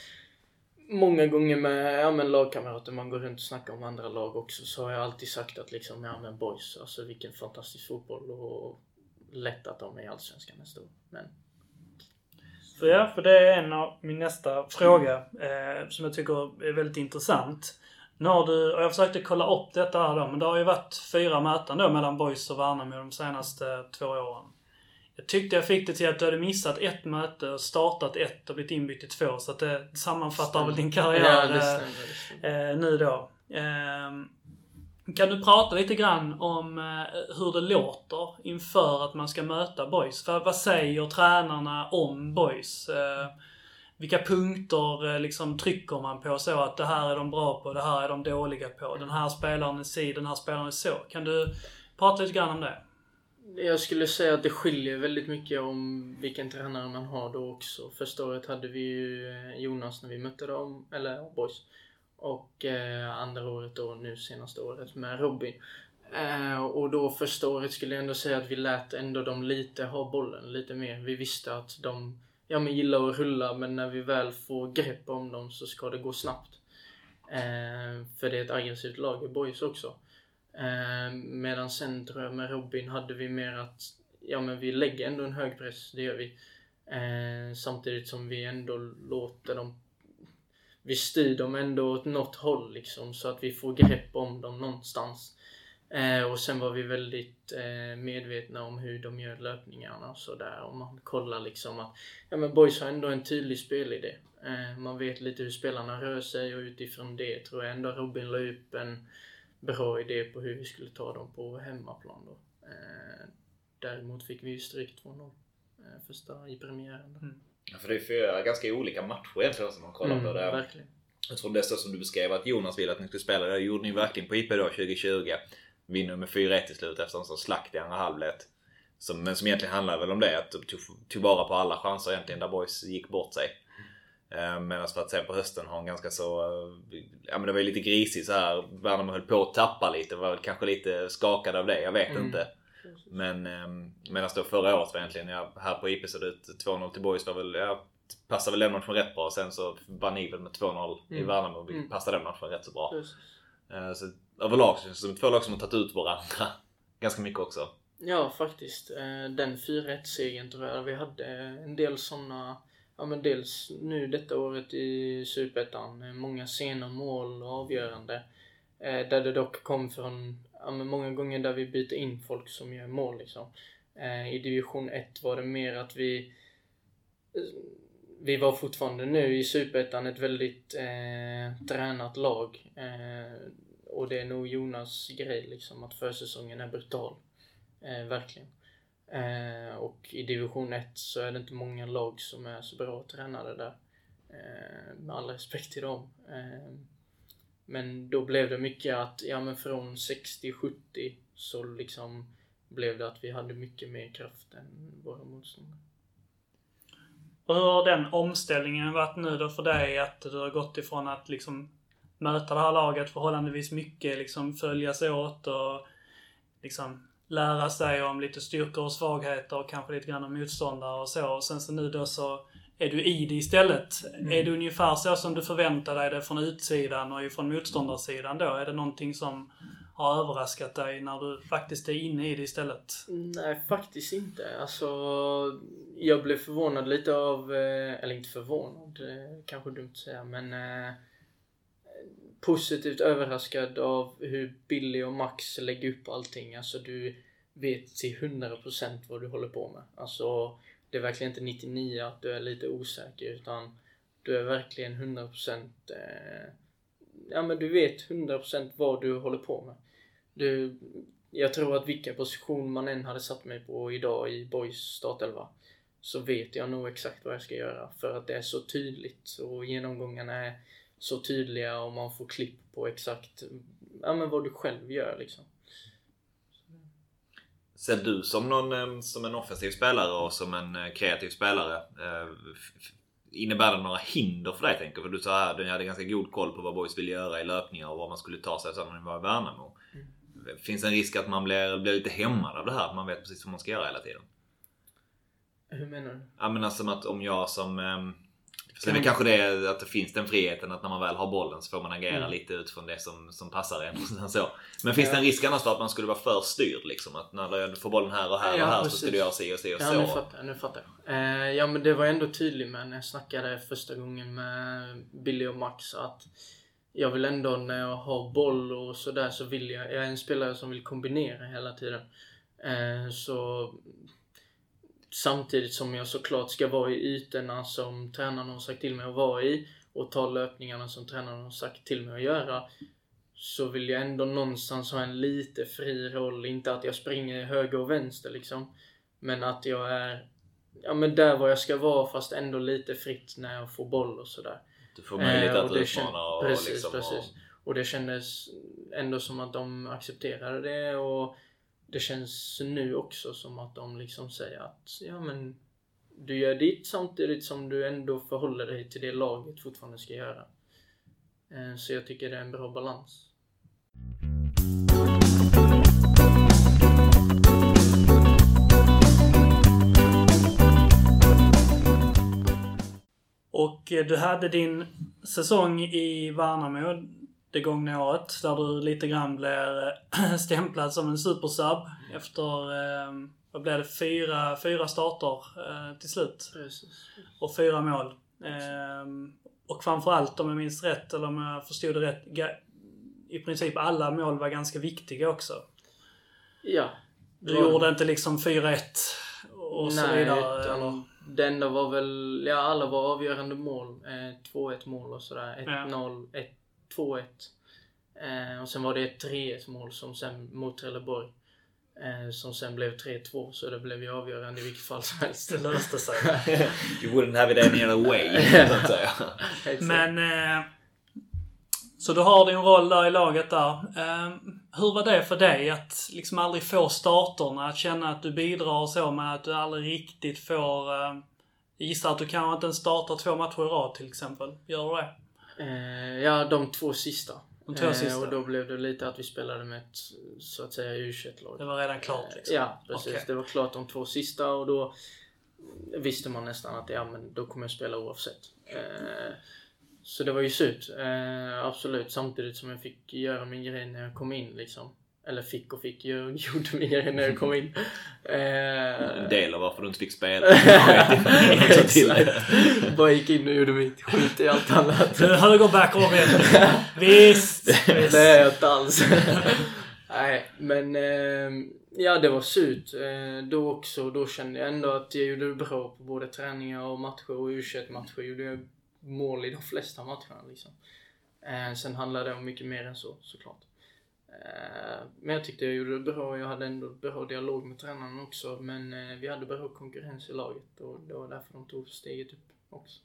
många gånger med ja, men lagkamrater, man går runt och snackar om andra lag också, så har jag alltid sagt att liksom, ja men boys, alltså vilken fantastisk fotboll och lätt att de är i Allsvenskan nästa år. Men För ja, för det är en av min nästa fråga eh, som jag tycker är väldigt intressant. Nu har du, och jag försökte kolla upp detta här då, men det har ju varit fyra möten då mellan Boys och Värnamo de senaste två åren. Jag tyckte jag fick det till att du hade missat ett möte, startat ett och blivit inbytt i två. Så att det sammanfattar väl din karriär ja, det eh, stämmer. Det stämmer. eh, nu då. Ehm, kan du prata lite grann om eh, hur det låter inför att man ska möta boys? För, vad säger tränarna om boys? Eh, vilka punkter eh, liksom trycker man på så att det här är de bra på, det här är de dåliga på. Den här spelaren är si, den här spelaren är så. Kan du prata lite grann om det? Jag skulle säga att det skiljer väldigt mycket om vilken tränare man har då också. Första året hade vi ju Jonas när vi mötte dem, eller Boys. Och eh, andra året då, nu senaste året, med Robin. Eh, och då första året skulle jag ändå säga att vi lät ändå dem lite ha bollen lite mer. Vi visste att de ja, men gillar att rulla men när vi väl får grepp om dem så ska det gå snabbt. Eh, för det är ett aggressivt lag i Boys också. Eh, medan sen tror jag med Robin hade vi mer att ja men vi lägger ändå en hög press, det gör vi. Eh, samtidigt som vi ändå låter dem vi styr dem ändå åt något håll liksom så att vi får grepp om dem någonstans. Eh, och sen var vi väldigt eh, medvetna om hur de gör löpningarna och sådär. Och man kollar liksom att ja, men Boys har ändå en tydlig spelidé. Eh, man vet lite hur spelarna rör sig och utifrån det tror jag ändå Robin la upp en bra idé på hur vi skulle ta dem på hemmaplan då. Eh, däremot fick vi ju stryk 2-0 eh, första i premiären. Då. Mm. Ja, För det är fyra ganska olika matcher egentligen som man kollar på. Det. Mm, verkligen. Jag tror det som du beskrev att Jonas ville att ni skulle spela. Det gjorde ni verkligen på IP då 2020. Vinner med 4-1 till slut efter en sån slakt i andra halvlek. Som, men som egentligen handlar väl om det. Att de tog, tog vara på alla chanser egentligen där boys gick bort sig. Eh, Medan för att sen på hösten ha en ganska så... eh, Ja men det var ju lite grisigt så här. Värnamo höll på att tappa lite. Var väl kanske lite skakad av det. Jag vet Mm. inte. Men eh, medan då förra året var egentligen, ja, här på IP såg det ut 2-0 till Boys var väl, ja, passade väl den matchen rätt bra. Sen så vann ni väl med 2-0 i Mm. Värnamo. Vi Mm. passade den matchen rätt så bra. Eh, Så överlag så känns det som två lag som har tagit ut varandra [laughs] ganska mycket också. Ja, faktiskt. Eh, Den 4-1-segern tror jag vi hade en del såna Ja men dels nu detta året i Superettan, eh, många sena mål och avgörande. Eh, Där det dock kom från, ja men många gånger där vi byter in folk som gör mål liksom. Eh, I division 1 var det mer att vi eh, vi var fortfarande nu i Superettan ett väldigt eh, tränat lag. Eh, och det är nog Jonas grej liksom, att försäsongen är brutal. Eh, verkligen. Eh, och i division 1 så är det inte många lag som är så bra tränade där. Eh, med all respekt till dem. Eh, men då blev det mycket att, ja men från 60-70 så liksom blev det att vi hade mycket mer kraft än våra motståndare. Och hur har den omställningen varit nu då för dig? Att du har gått ifrån att liksom möta det här laget förhållandevis mycket, liksom följas åt och liksom lära sig om lite styrkor och svagheter och kanske lite grann om motståndare och så. Och sen så nu då så är du i det istället. Är det ungefär så som du förväntar dig det från utsidan och ifrån motståndarsidan då? Är det någonting som har överraskat dig när du faktiskt är inne i det istället? Nej, faktiskt inte. Alltså, jag blev förvånad lite av, eh, eller inte förvånad, eh, kanske dumt att säga, men eh, positivt överraskad av hur Billy och Max lägger upp allting. Alltså du vet till 100% vad du håller på med. Alltså, det är verkligen inte 99 att du är lite osäker, utan du är verkligen 100% eh, Ja men du vet 100% vad du håller på med. Du, jag tror att vilken position man än hade satt mig på idag i Boys startelva så vet jag nog exakt vad jag ska göra för att det är så tydligt och genomgångarna är så tydliga och man får klipp på exakt ja, men vad du själv gör liksom. Ser du som, någon, som en offensiv spelare och som en eh, kreativ spelare? eh, Innebär det några hinder för dig tänker För du sa här, du hade ganska god koll på vad boys ville göra i löpningar och vad man skulle ta sig när ni var i Värnamo. Finns det en risk att man blir, blir lite hämmad av det här? Att man vet precis vad man ska göra hela tiden? Hur menar du? Ja men alltså som att om jag som... Sen är kanske det att det finns den friheten att när man väl har bollen så får man agera Mm. lite utifrån det som, som passar en. [laughs] så. Men finns det en risk annars för att man skulle vara för styrd liksom? Att när du får bollen här och här Ja, och här så precis. ska du göra si och si och Ja, nu så. fattar jag. Nu fattar jag. Eh, ja, men det var jag ändå tydlig med när jag snackade första gången med Billy och Max att jag vill ändå när jag har boll och sådär så vill jag, jag är en spelare som vill kombinera hela tiden. Eh, så samtidigt som jag såklart ska vara i ytorna som tränaren har sagt till mig att vara i och ta löpningarna som tränaren har sagt till mig att göra så vill jag ändå någonstans ha en lite fri roll. Inte att jag springer höger och vänster liksom. Men att jag är ja, men där var jag ska vara fast ändå lite fritt när jag får boll och sådär. Du får möjlighet Eh, att utmana och precis, liksom... precis. Och det kändes ändå som att de accepterade det och det känns nu också som att de liksom säger att ja men du gör ditt samtidigt som du ändå förhåller dig till det laget fortfarande ska göra. Eh, så jag tycker det är en bra balans. Och eh, du hade din säsong i Värnamo det gångna året där du lite grann blev eh, [clears throat] stämplad som en supersub efter, eh, vad blev det, fyra, fyra starter eh, till slut. Precis. Och fyra mål. Eh, och framförallt om jag minns rätt, eller om jag förstod det rätt, i princip alla mål var ganska viktiga också. Ja. Du Ja. gjorde inte liksom 4-1 och så Nej, vidare. utan Eller? det enda var väl, ja alla var avgörande mål. Eh, 2-1 mål och sådär. 1-0, 1 2-1. Eh, och sen var det ett 3-1 mål som sen, mot Trelleborg. Eh, som sen blev 3-2 så det blev ju avgörande i vilket fall som helst. Det löste sig. [laughs] You wouldn't have it any other way. [laughs] Men... Eh, så du har din roll där i laget där. Eh, hur var det för dig att liksom aldrig få starterna? Att känna att du bidrar så men att du aldrig riktigt får... Eh, gissar att du kanske inte ens startar två matcher i rad till exempel. Gör du det? Eh, ja, de två sista. De två sista. och då blev det lite att vi spelade med ett, så att säga, U21-lag. Det var redan klart liksom? Ja, precis. Okej. Det var klart de två sista och då visste man nästan att ja, men då kommer jag spela oavsett. Eh, så det var ju surt. Eh, absolut. Samtidigt som jag fick göra min grej när jag kom in liksom. Eller fick och fick, jag [laughs] gjorde min grej när jag kom in. Eh, En del av varför du inte fick spela. [laughs] Bara gick in och gjorde mitt skit i allt annat. Du högerback Robin! Visst! visst. Det är jag inte alls. [laughs] Nej, men eh, ja, det var surt. Eh, då också. Då kände jag ändå att jag gjorde det bra på både träningar och matcher och U21-matcher. Gjorde jag mål i de flesta matcherna liksom. Eh, sen handlade det om mycket mer än så, såklart. Eh, men jag tyckte jag gjorde det bra. Jag hade ändå bra dialog med tränaren också. Men eh, vi hade bra konkurrens i laget och det var därför de tog steget upp också.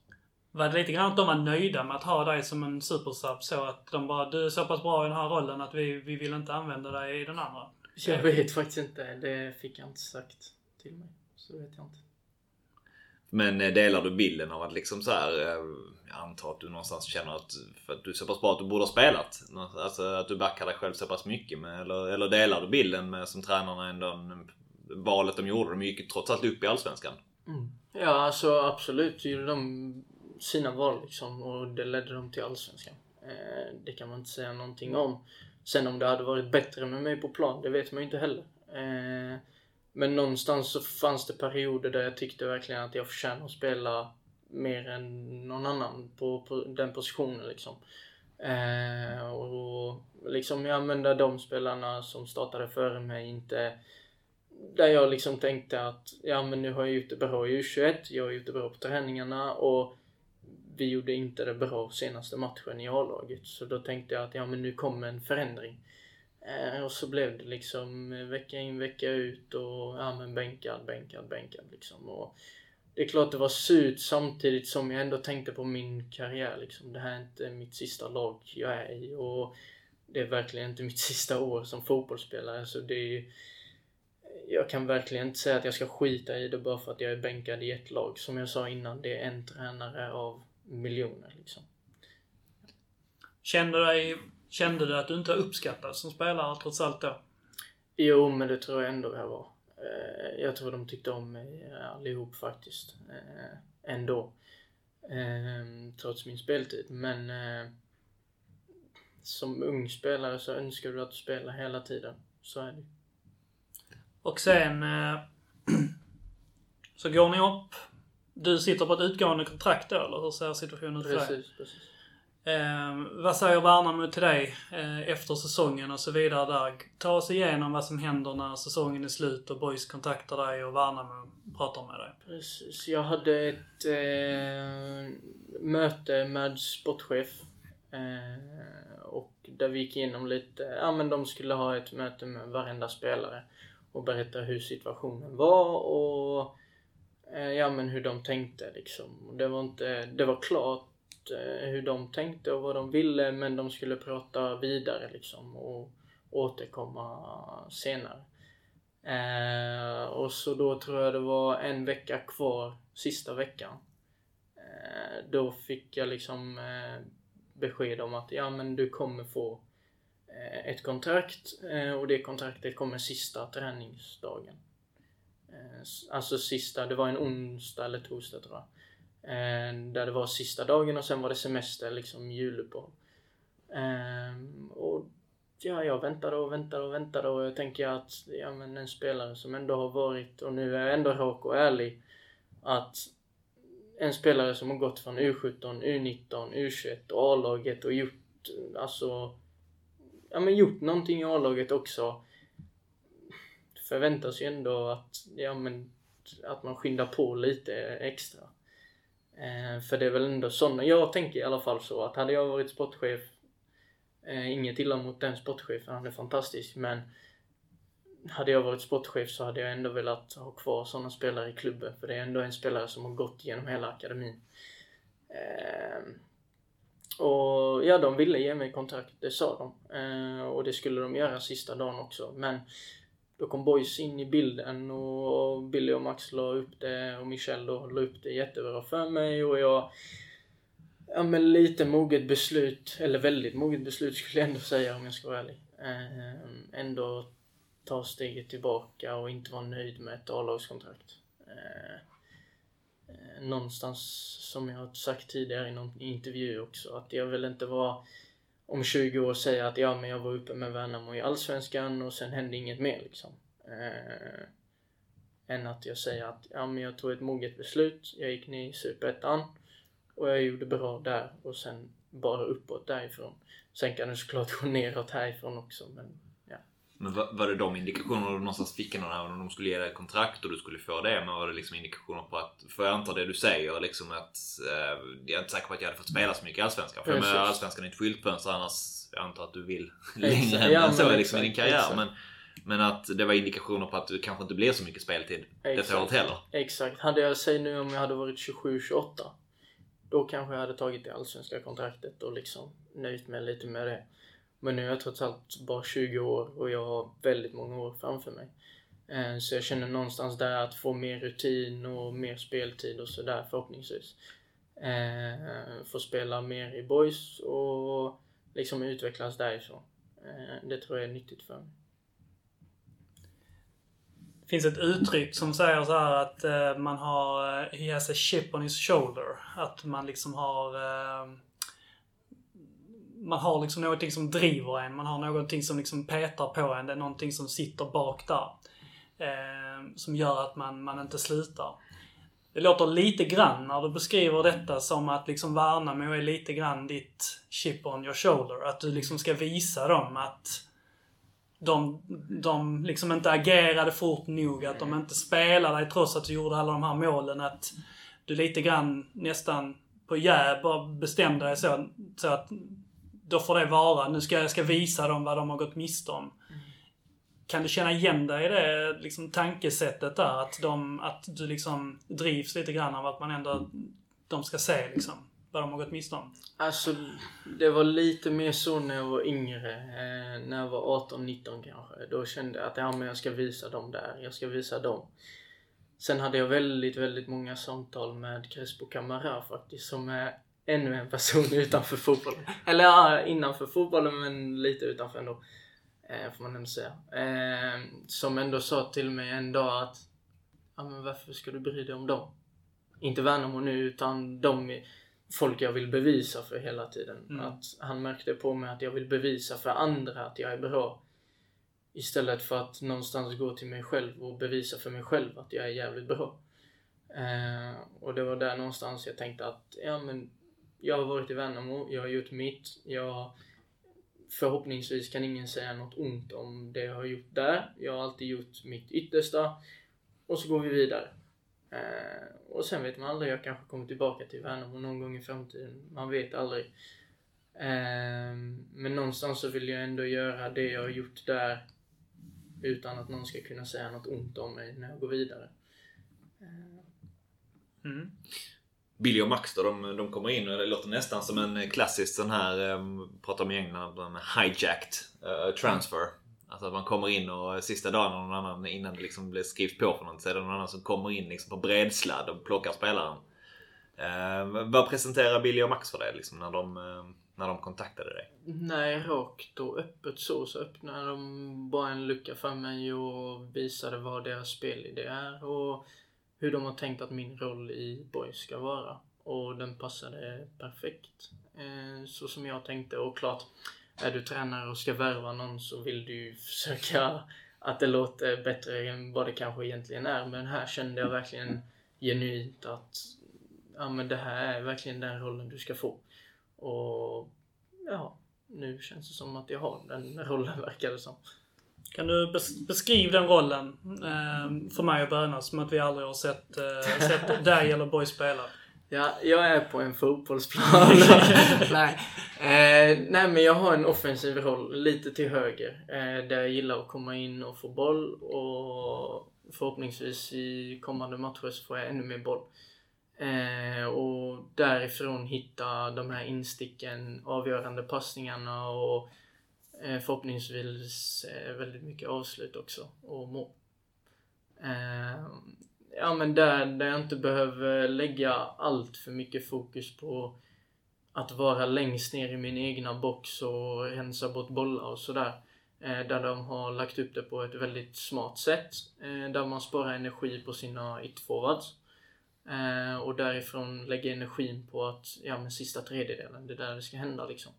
Var det lite grann att de var nöjda med att ha dig som en supersub så att de bara du är så pass bra i den här rollen att vi, vi vill inte använda dig i den andra? Jag vet faktiskt inte. Det fick jag inte sagt till mig. Så vet jag inte. Men eh, delar du bilden av att liksom så här, eh, jag antar att du någonstans känner att, för att du är så pass bra att du borde ha spelat. Alltså att du backar dig själv så pass mycket med, eller, eller delar du bilden med som tränarna ändå, en- valet de gjorde, de gick ju trots allt upp i Allsvenskan. Mm. Ja, alltså absolut gjorde de sina val liksom och det ledde dem till Allsvenskan. Eh, det kan man inte säga någonting om. Sen om det hade varit bättre med mig på plan, det vet man ju inte heller. Eh, men någonstans så fanns det perioder där jag tyckte verkligen att jag förtjänade att spela mer än någon annan på, på den positionen liksom. Eh, och liksom, jag använde där de spelarna som startade före mig inte där jag liksom tänkte att ja men nu har jag gjort det bra i U21, jag har gjort det bra på träningarna och vi gjorde inte det bra senaste matchen i A-laget. Så då tänkte jag att ja men nu kommer en förändring. Eh, och så blev det liksom eh, vecka in vecka ut och ja men bänkad, bänkad, bänkad liksom. Och det är klart det var surt samtidigt som jag ändå tänkte på min karriär liksom. Det här är inte mitt sista lag jag är i och det är verkligen inte mitt [laughs] sista år som fotbollsspelare så det är ju jag kan verkligen inte säga att jag ska skita i det bara för att jag är bänkad i ett lag. Som jag sa innan, det är en tränare av miljoner liksom. Kände, dig, kände du att du inte uppskattades som spelare trots allt då? Jo, men det tror jag ändå jag var. Eh, jag tror de tyckte om mig allihop faktiskt. Eh, ändå. Eh, trots min speltid. Men som ung spelare så önskar du att du spelar hela tiden. Så är det Och sen [clears throat] så går ni upp. Du sitter på ett utgående kontrakt då, eller hur ser situationen ut för dig? Precis, precis. Eh, vad säger Värnamo till dig eh, efter säsongen och så vidare där? Ta oss igenom vad som händer när säsongen är slut och Boys kontaktar dig och Värnamo pratar med dig. Precis. Jag hade ett eh, möte med sportchef. Eh, och där vi gick igenom lite, ja men de skulle ha ett möte med varenda spelare och berätta hur situationen var och eh, ja men hur de tänkte liksom. Det var inte, det var klart Eh, hur de tänkte och vad de ville men de skulle prata vidare liksom och återkomma senare. Eh, och så då tror jag det var en vecka kvar, sista veckan. Eh, då fick jag liksom eh, besked om att ja men du kommer få eh, ett kontrakt eh, och det kontraktet kommer sista träningsdagen. Eh, alltså sista, det var en onsdag eller torsdag tror jag. Ehm, där det var sista dagen och sen var det semester, liksom juluppehåll. Ehm, och ja, jag väntade och väntade och väntade och jag tänker att ja, men en spelare som ändå har varit, och nu är jag ändå rak och ärlig, att en spelare som har gått från U17, U19, U21 och A-laget och gjort, alltså, ja men gjort någonting i A-laget också förväntas ju ändå att, ja men, att man skyndar på lite extra. Eh, för det är väl ändå sådana, jag tänker i alla fall så att hade jag varit sportchef, eh, inget illa mot den sportchefen, han är fantastisk, men hade jag varit sportchef så hade jag ändå velat ha kvar sådana spelare i klubben, för det är ändå en spelare som har gått genom hela akademin. Eh, och ja, de ville ge mig kontrakt, det sa de. Eh, och det skulle de göra sista dagen också, men då kom Boys in i bilden och Billy och Max la upp det och Michel då la upp det jättebra för mig och jag Ja men lite moget beslut, eller väldigt moget beslut skulle jag ändå säga om jag ska vara ärlig. Eh, ändå ta steget tillbaka och inte vara nöjd med ett A-lagskontrakt. Eh, eh, någonstans, som jag har sagt tidigare i någon intervju också, att jag vill inte vara om 20 år säga att ja, men jag var uppe med Värnamo i Allsvenskan och sen hände inget mer liksom. Eh, än att jag säger att ja, men jag tog ett moget beslut, jag gick ner i Superettan och jag gjorde bra där och sen bara uppåt därifrån. Sen kan det såklart gå [laughs] neråt härifrån också men men var, var det de indikationerna du någonstans fick när de skulle ge dig kontrakt och du skulle få det? Men var det liksom indikationer på att, för jag antar det du säger liksom att eh, jag är inte säker på att jag hade fått spela så mycket i Allsvenskan. För med Allsvenskan är ett skyltfönster annars, jag antar att du vill [laughs] längre ja, än så liksom exakt, i din karriär. Men, men att det var indikationer på att du kanske inte blir så mycket speltid detta året heller. Exakt. Hade jag, säg nu om jag hade varit 27-28. Då kanske jag hade tagit det allsvenska kontraktet och liksom nöjt mig lite med det. Men nu är jag trots allt bara 20 år och jag har väldigt många år framför mig. Eh, så jag känner någonstans där att få mer rutin och mer speltid och sådär förhoppningsvis. Eh, få spela mer i boys och liksom utvecklas därifrån. Eh, det tror jag är nyttigt för mig. Det finns ett uttryck som säger så här att man har He has a chip on his shoulder. Att man liksom har man har liksom någonting som driver en. Man har någonting som liksom petar på en. Det är någonting som sitter bak där. Eh, som gör att man, man inte slutar. Det låter lite grann när du beskriver detta som att liksom Värnamo är lite grann ditt chip on your shoulder. Att du liksom ska visa dem att de, de liksom inte agerade fort nog. Att de inte spelade dig trots att du gjorde alla de här målen. Att du lite grann nästan på jäv bara bestämde dig så, så att då får det vara. Nu ska jag ska visa dem vad de har gått miste om. Mm. Kan du känna igen dig i det liksom, tankesättet där? Att, de, att du liksom drivs lite grann av att man ändå, de ska se liksom vad de har gått miste om? Alltså, det var lite mer så när jag var yngre. Eh, när jag var 18-19 kanske. Då kände jag att ja, men jag ska visa dem där. Jag ska visa dem. Sen hade jag väldigt, väldigt många samtal med Crespo Camara faktiskt. Som är ännu en person [laughs] utanför fotbollen. Eller ja, innanför fotbollen men lite utanför ändå. Eh, får man ändå säga. Eh, som ändå sa till mig en dag att ja, men varför ska du bry dig om dem? Inte Värnamo nu utan de folk jag vill bevisa för hela tiden. Mm. Att han märkte på mig att jag vill bevisa för andra att jag är bra. Istället för att någonstans gå till mig själv och bevisa för mig själv att jag är jävligt bra. Eh, och det var där någonstans jag tänkte att ja, men jag har varit i Värnamo, jag har gjort mitt. Jag, förhoppningsvis kan ingen säga något ont om det jag har gjort där. Jag har alltid gjort mitt yttersta. Och så går vi vidare. Eh, och sen vet man aldrig, jag kanske kommer tillbaka till Värnamo någon gång i framtiden. Man vet aldrig. Eh, men någonstans så vill jag ändå göra det jag har gjort där utan att någon ska kunna säga något ont om mig när jag går vidare. Eh. Mm. Billy och Max då, de, de kommer in och det låter nästan som en klassisk sån här, ehm, um, pratar om i England, hijacked uh, transfer. Alltså att man kommer in och sista dagen någon annan innan det liksom blir skrivs på för något så är det någon annan som kommer in liksom på bredsladd och plockar spelaren. Uh, vad presenterar Billy och Max för dig liksom när de, uh, när de kontaktade dig? Nej, rakt och öppet så, så öppnade de bara en lucka för mig och visade vad deras spelidé är och hur de har tänkt att min roll i Boys ska vara. Och den passade perfekt. Eh, så som jag tänkte. Och klart, är du tränare och ska värva någon så vill du ju [laughs] försöka att det låter bättre än vad det kanske egentligen är. Men här kände jag verkligen genuint att ja, men det här är verkligen den rollen du ska få. Och ja, nu känns det som att jag har den [laughs] rollen verkar det som. Kan du bes beskriva den rollen eh, för mig och Böna som att vi aldrig har sett, eh, sett [laughs] dig eller Boy spela? Ja, jag är på en fotbollsplan. [laughs] nej. Eh, nej, men jag har en offensiv roll lite till höger. Eh, där jag gillar att komma in och få boll och förhoppningsvis i kommande matcher så får jag ännu mer boll. Eh, och därifrån hitta de här insticken, avgörande passningarna och Eh, förhoppningsvis eh, väldigt mycket avslut också och mål. Eh, ja men där, där jag inte behöver lägga allt för mycket fokus på att vara längst ner i min egna box och rensa bort bollar och sådär. Eh, där de har lagt upp det på ett väldigt smart sätt. Eh, där man sparar energi på sina it-forwards. Eh, och därifrån lägga energin på att, ja men sista tredjedelen, det är där det ska hända liksom.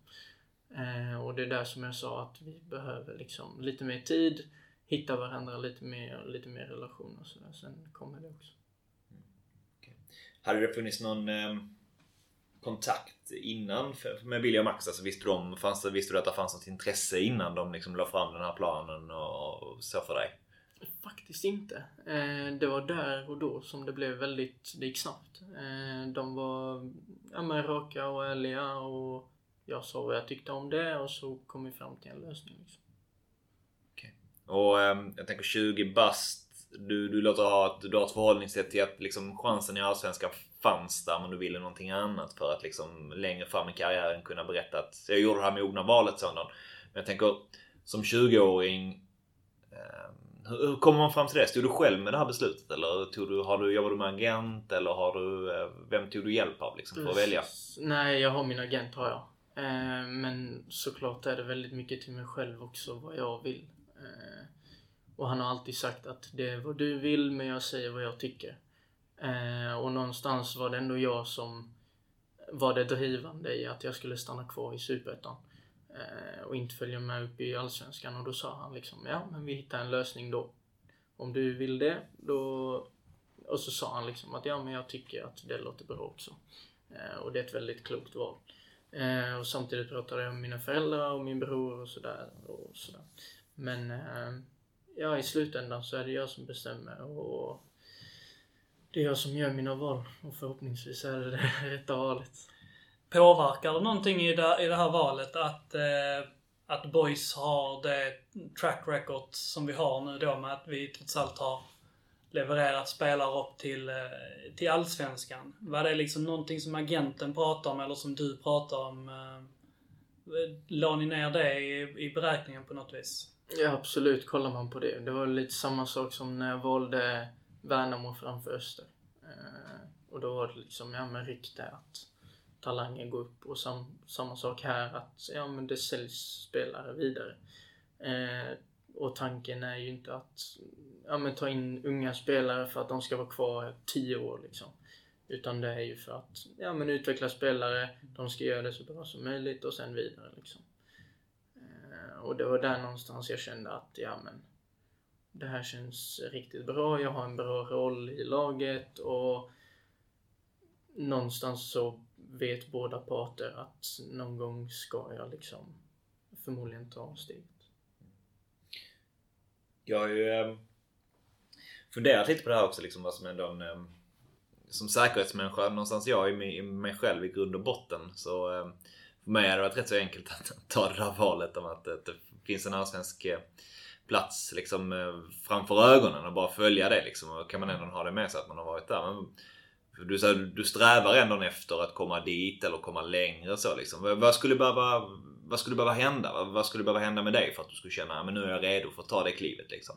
Eh, och det är där som jag sa att vi behöver liksom lite mer tid, hitta varandra lite mer, lite mer relation och sådär. Sen kommer det också. Hade det funnits någon eh, kontakt innan för, med Billy och Max? Alltså visste, de, fanns det, visste du att det fanns något intresse innan de liksom la fram den här planen och, och så för dig? Faktiskt inte. Eh, det var där och då som det blev väldigt, det gick snabbt. Eh, de var ja, men raka och ärliga och jag sa vad jag tyckte om det och så kom vi fram till en lösning. Liksom. Och eh, jag tänker 20 bast. Du, du låter ha ett, du har ett förhållningssätt till att liksom, chansen i Allsvenskan fanns där men du ville någonting annat för att liksom, längre fram i karriären kunna berätta att jag gjorde det här mogna valet sådant. Men jag tänker som 20-åring eh, hur, hur kommer man fram till det? Stod du själv med det här beslutet? Eller tog du, har du, jobbar du med agent? Eller har du, eh, vem tog du hjälp av liksom, för att välja? Nej, jag har min agent har jag. Eh, men såklart är det väldigt mycket till mig själv också vad jag vill. Eh, och han har alltid sagt att det är vad du vill men jag säger vad jag tycker. Eh, och någonstans var det ändå jag som var det drivande i att jag skulle stanna kvar i Superettan. Eh, och inte följa med upp i Allsvenskan. Och då sa han liksom, ja men vi hittar en lösning då. Om du vill det, då... Och så sa han liksom att ja men jag tycker att det låter bra också. Eh, och det är ett väldigt klokt val. Eh, och samtidigt pratade jag med mina föräldrar och min bror och sådär. Och sådär. Men eh, ja, i slutändan så är det jag som bestämmer och det är jag som gör mina val och förhoppningsvis är det det rätta valet. Påverkar det någonting i det, i det här valet att, eh, att Boys har det track record som vi har nu då med att vi trots allt har levererat spelare upp till, eh, till Allsvenskan. Var det liksom någonting som agenten pratar om eller som du pratar om? Eh, la ni ner det i, i beräkningen på något vis? Ja, absolut kollar man på det. Det var lite samma sak som när jag valde Värnamo framför Öster. Eh, och då var det liksom, ja men rykte att talanger går upp och sam, samma sak här att, ja men det säljs spelare vidare. Och tanken är ju inte att, ja men ta in unga spelare för att de ska vara kvar 10 år liksom. Utan det är ju för att, ja men utveckla spelare, de ska göra det så bra som möjligt och sen vidare liksom. Eh, och det var där någonstans jag kände att, ja men det här känns riktigt bra. Jag har en bra roll i laget och någonstans så vet båda parter att någon gång ska jag liksom förmodligen ta steget. Jag har ju eh, funderat lite på det här också liksom vad som ändå en eh, som säkerhetsmänniska någonstans jag i mig, själv i grund och botten så eh, för mig har det varit rätt så enkelt att [laughs] ta det där valet om att, att det finns en allsvensk eh, plats liksom eh, framför ögonen och bara följa det liksom. Och kan man ändå ha det med sig att man har varit där. Men, du, så, du strävar ändå efter att komma dit eller komma längre så liksom. Vad skulle behöva vad skulle behöva hända? Vad, vad skulle behöva hända med dig för att du skulle känna att nu är jag redo för att ta det klivet liksom?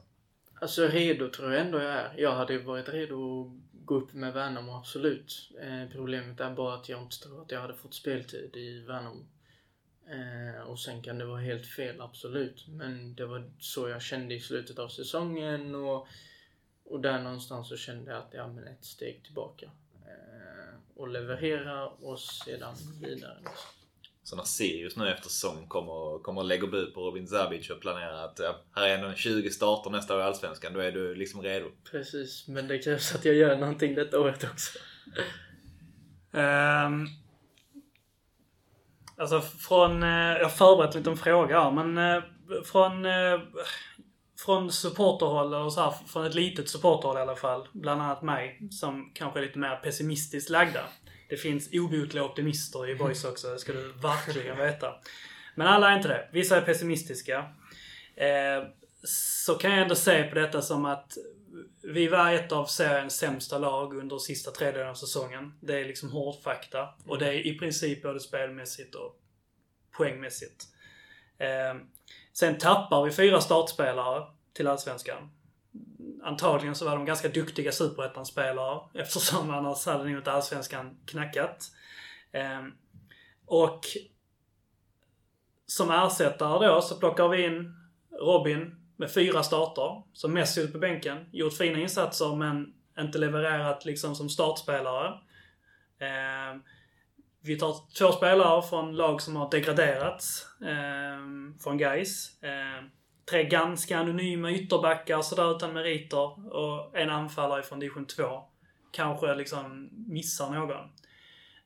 Alltså redo tror jag ändå jag är. Jag hade varit redo att gå upp med Värnamo, absolut. Eh, problemet är bara att jag inte tror att jag hade fått speltid i Värnamo. Eh, och sen kan det vara helt fel, absolut. Men det var så jag kände i slutet av säsongen och, och där någonstans så kände jag att ja, men ett steg tillbaka. Eh, och leverera och sedan vidare. Liksom. Så när Sirius nu efter säsong kommer, kommer lägger bud på Robin Zabic och planerar att ja, här är ändå 20 starter nästa år i Allsvenskan. Då är du liksom redo. Precis, men det krävs att jag gör någonting detta året också. Ehm, alltså från, eh, jag har förberett lite en fråga här, men eh, från, eh, från supporterhåll och så här, från ett litet supporterhåll i alla fall, bland annat mig, som kanske är lite mer pessimistiskt lagda. Det finns obotliga optimister i boys också, det ska du [laughs] verkligen veta. Men alla är inte det. Vissa är pessimistiska. Eh, så kan jag ändå se på detta som att vi var ett av seriens sämsta lag under sista tredjedelen av säsongen. Det är liksom hårdfakta. Och det är i princip både spelmässigt och poängmässigt. Eh, sen tappar vi fyra startspelare till Allsvenskan. Antagligen så var de ganska duktiga superettan-spelare eftersom [laughs] annars hade nog inte Allsvenskan knackat. Eh, och som ersättare då så plockar vi in Robin med fyra starter. Som mest suttit på bänken. Gjort fina insatser men inte levererat liksom som startspelare. Eh, vi tar två spelare från lag som har degraderats. Eh, från Gais. Eh, tre ganska anonyma ytterbackar sådär utan meriter. Och en anfallare från division 2. Kanske liksom missar någon.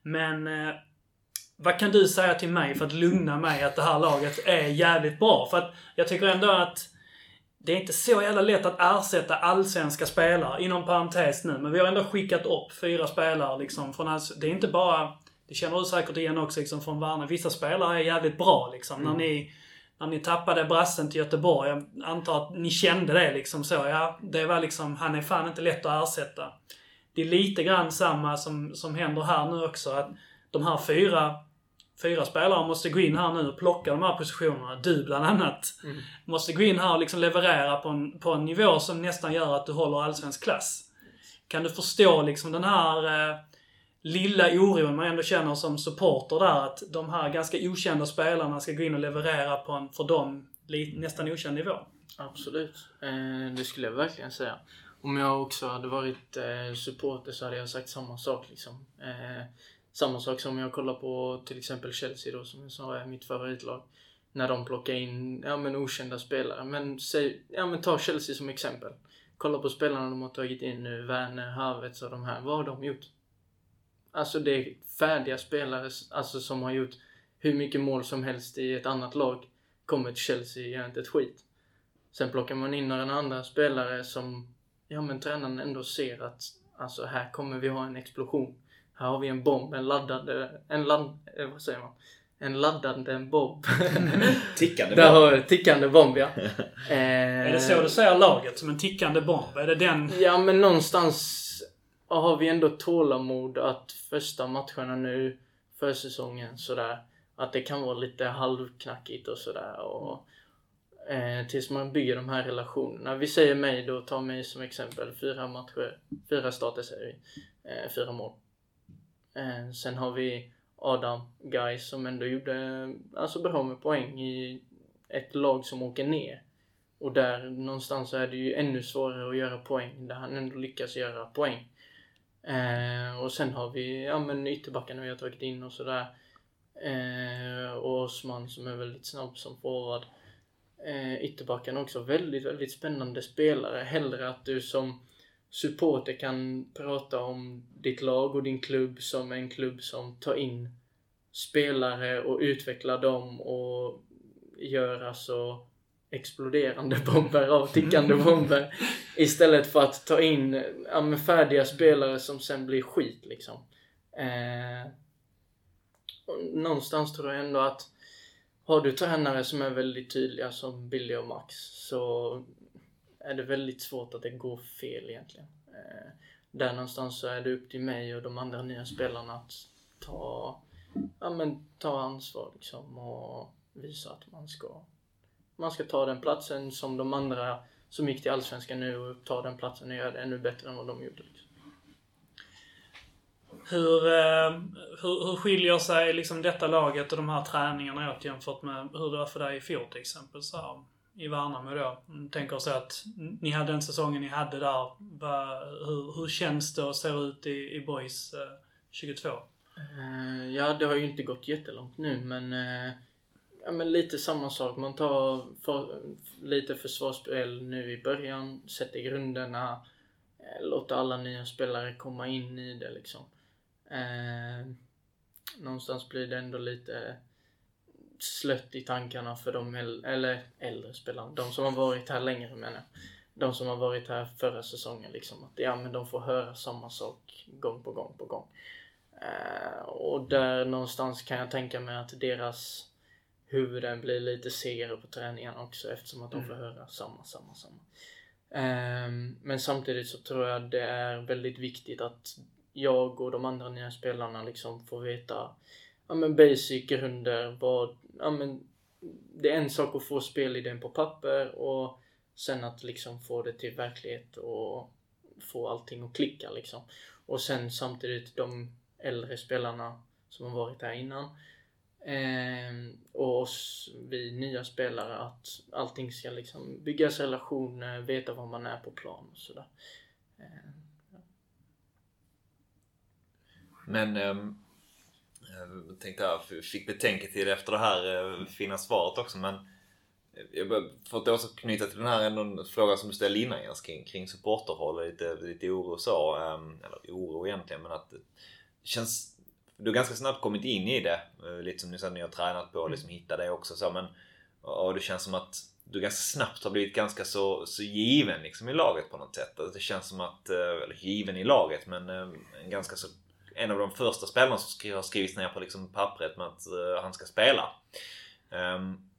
Men eh, vad kan du säga till mig för att lugna mig att det här laget är jävligt bra? För att jag tycker ändå att det är inte så jävla lätt att ersätta allsvenska spelare, inom parentes nu. Men vi har ändå skickat upp fyra spelare liksom från alls... Det är inte bara... Det känner du säkert igen också liksom från Värnamo. Vissa spelare är jävligt bra liksom. Mm. När ni... När ni tappade brassen till Göteborg, jag antar att ni kände det liksom så. Ja, det var liksom, han är fan inte lätt att ersätta. Det är lite grann samma som, som händer här nu också. Att de här fyra fyra spelare måste gå in här nu och plocka de här positionerna. Du bland annat. Mm. Måste gå in här och liksom leverera på en, på en nivå som nästan gör att du håller allsvensk klass. Kan du förstå liksom den här eh, lilla oron man ändå känner som supporter där att de här ganska okända spelarna ska gå in och leverera på en, för dem, nästan okänd nivå? Absolut. Eh, det skulle jag verkligen säga. Om jag också hade varit eh, supporter så hade jag sagt samma sak liksom. Eh, samma sak som jag kollar på till exempel Chelsea då som jag sa är mitt favoritlag. När de plockar in, ja men okända spelare. Men säg, ja men ta Chelsea som exempel. Kolla på spelarna de har tagit in nu, Werner, Havertz och de här. Vad har de gjort? Alltså det är färdiga spelare alltså, som har gjort hur mycket mål som helst i ett annat lag. Kommer till Chelsea och gör inte ett skit. Sen plockar man in några andra spelare som, ja men tränaren ändå ser att alltså här kommer vi ha en explosion. Här har vi en bomb, en laddad, en ladd, eh, vad säger man? en laddande bomb. [laughs] Tickande bomb. har tickande bomb ja. [laughs] Eh, Är det så du ser laget? Som en tickande bomb? Är det den... Ja men någonstans har vi ändå tålamod att första matcherna nu för säsongen sådär. Att det kan vara lite halvknackigt och sådär. Och, eh, tills man bygger de här relationerna. Vi säger mig då, ta mig som exempel. Fyra matcher, fyra starter säger vi. Eh, fyra mål. Eh, sen har vi Adam Guy som ändå gjorde eh, alltså bra med poäng i ett lag som åker ner. Och där någonstans så är det ju ännu svårare att göra poäng där han ändå lyckas göra poäng. Eh, och sen har vi ja, men ytterbackarna vi har tagit in och sådär. Eh, och Osman som är väldigt snabb som forward. Eh, ytterbackarna också väldigt, väldigt spännande spelare. Hellre att du som supporter kan prata om ditt lag och din klubb som en klubb som tar in spelare och utvecklar dem och gör alltså exploderande bomber av tickande bomber. Istället för att ta in ja, färdiga spelare som sen blir skit liksom. Eh, någonstans tror jag ändå att har du tränare som är väldigt tydliga som Billy och Max så är det väldigt svårt att det går fel egentligen. Eh, där någonstans så är det upp till mig och de andra nya spelarna att ta, ja, men, ta ansvar liksom och visa att man ska man ska ta den platsen som de andra som gick till Allsvenskan nu och ta den platsen och göra det ännu bättre än vad de gjorde. Liksom. Hur, eh, hur, hur skiljer sig liksom detta laget och de här träningarna åt jämfört med hur det var för dig i fjol till exempel? Så här, I Värnamo då. Tänker så att ni hade den säsongen ni hade där. Hur, hur känns det att se ut i, i Boys eh, 22? Eh, ja, det har ju inte gått jättelångt nu men eh, Ja men lite samma sak. Man tar för, lite försvarsspel nu i början, sätter grunderna, eh, låter alla nya spelare komma in i det liksom. Eh, någonstans blir det ändå lite slött i tankarna för de eller äldre spelarna. De som har varit här längre menar jag. De som har varit här förra säsongen liksom. Att ja men de får höra samma sak gång på gång på gång. Eh, och där någonstans kan jag tänka mig att deras huvuden blir lite segare på träningarna också eftersom att de får höra samma, samma, samma. Ehm, men samtidigt så tror jag det är väldigt viktigt att jag och de andra nya spelarna liksom får veta ja, men basic grunder. Vad, ja, men det är en sak att få spelidén på papper och sen att liksom få det till verklighet och få allting att klicka liksom. Och sen samtidigt de äldre spelarna som har varit här innan Ehm, och oss, vi nya spelare, att allting ska liksom byggas relationer, eh, veta var man är på plan och sådär. Ehm, ja. Men ehm, jag tänkte jag fick betänketid efter det här eh, fina svaret också men eh, jag får för att också knyta till den här ändå, frågan som du ställde innan Jens kring, kring supporterhåll och lite, lite oro och så. Ehm, eller oro egentligen men att det känns du har ganska snabbt kommit in i det. eh, Lite som ni sa, ni har tränat på att liksom hitta det också så men och det känns som att du ganska snabbt har blivit ganska så, så given liksom i laget på något sätt. Alltså, Det känns som att, eh, eller given i laget men eh, en ganska så en av de första spelarna som skri- har skrivits ner på liksom pappret med att eh, han ska spela. Ehm,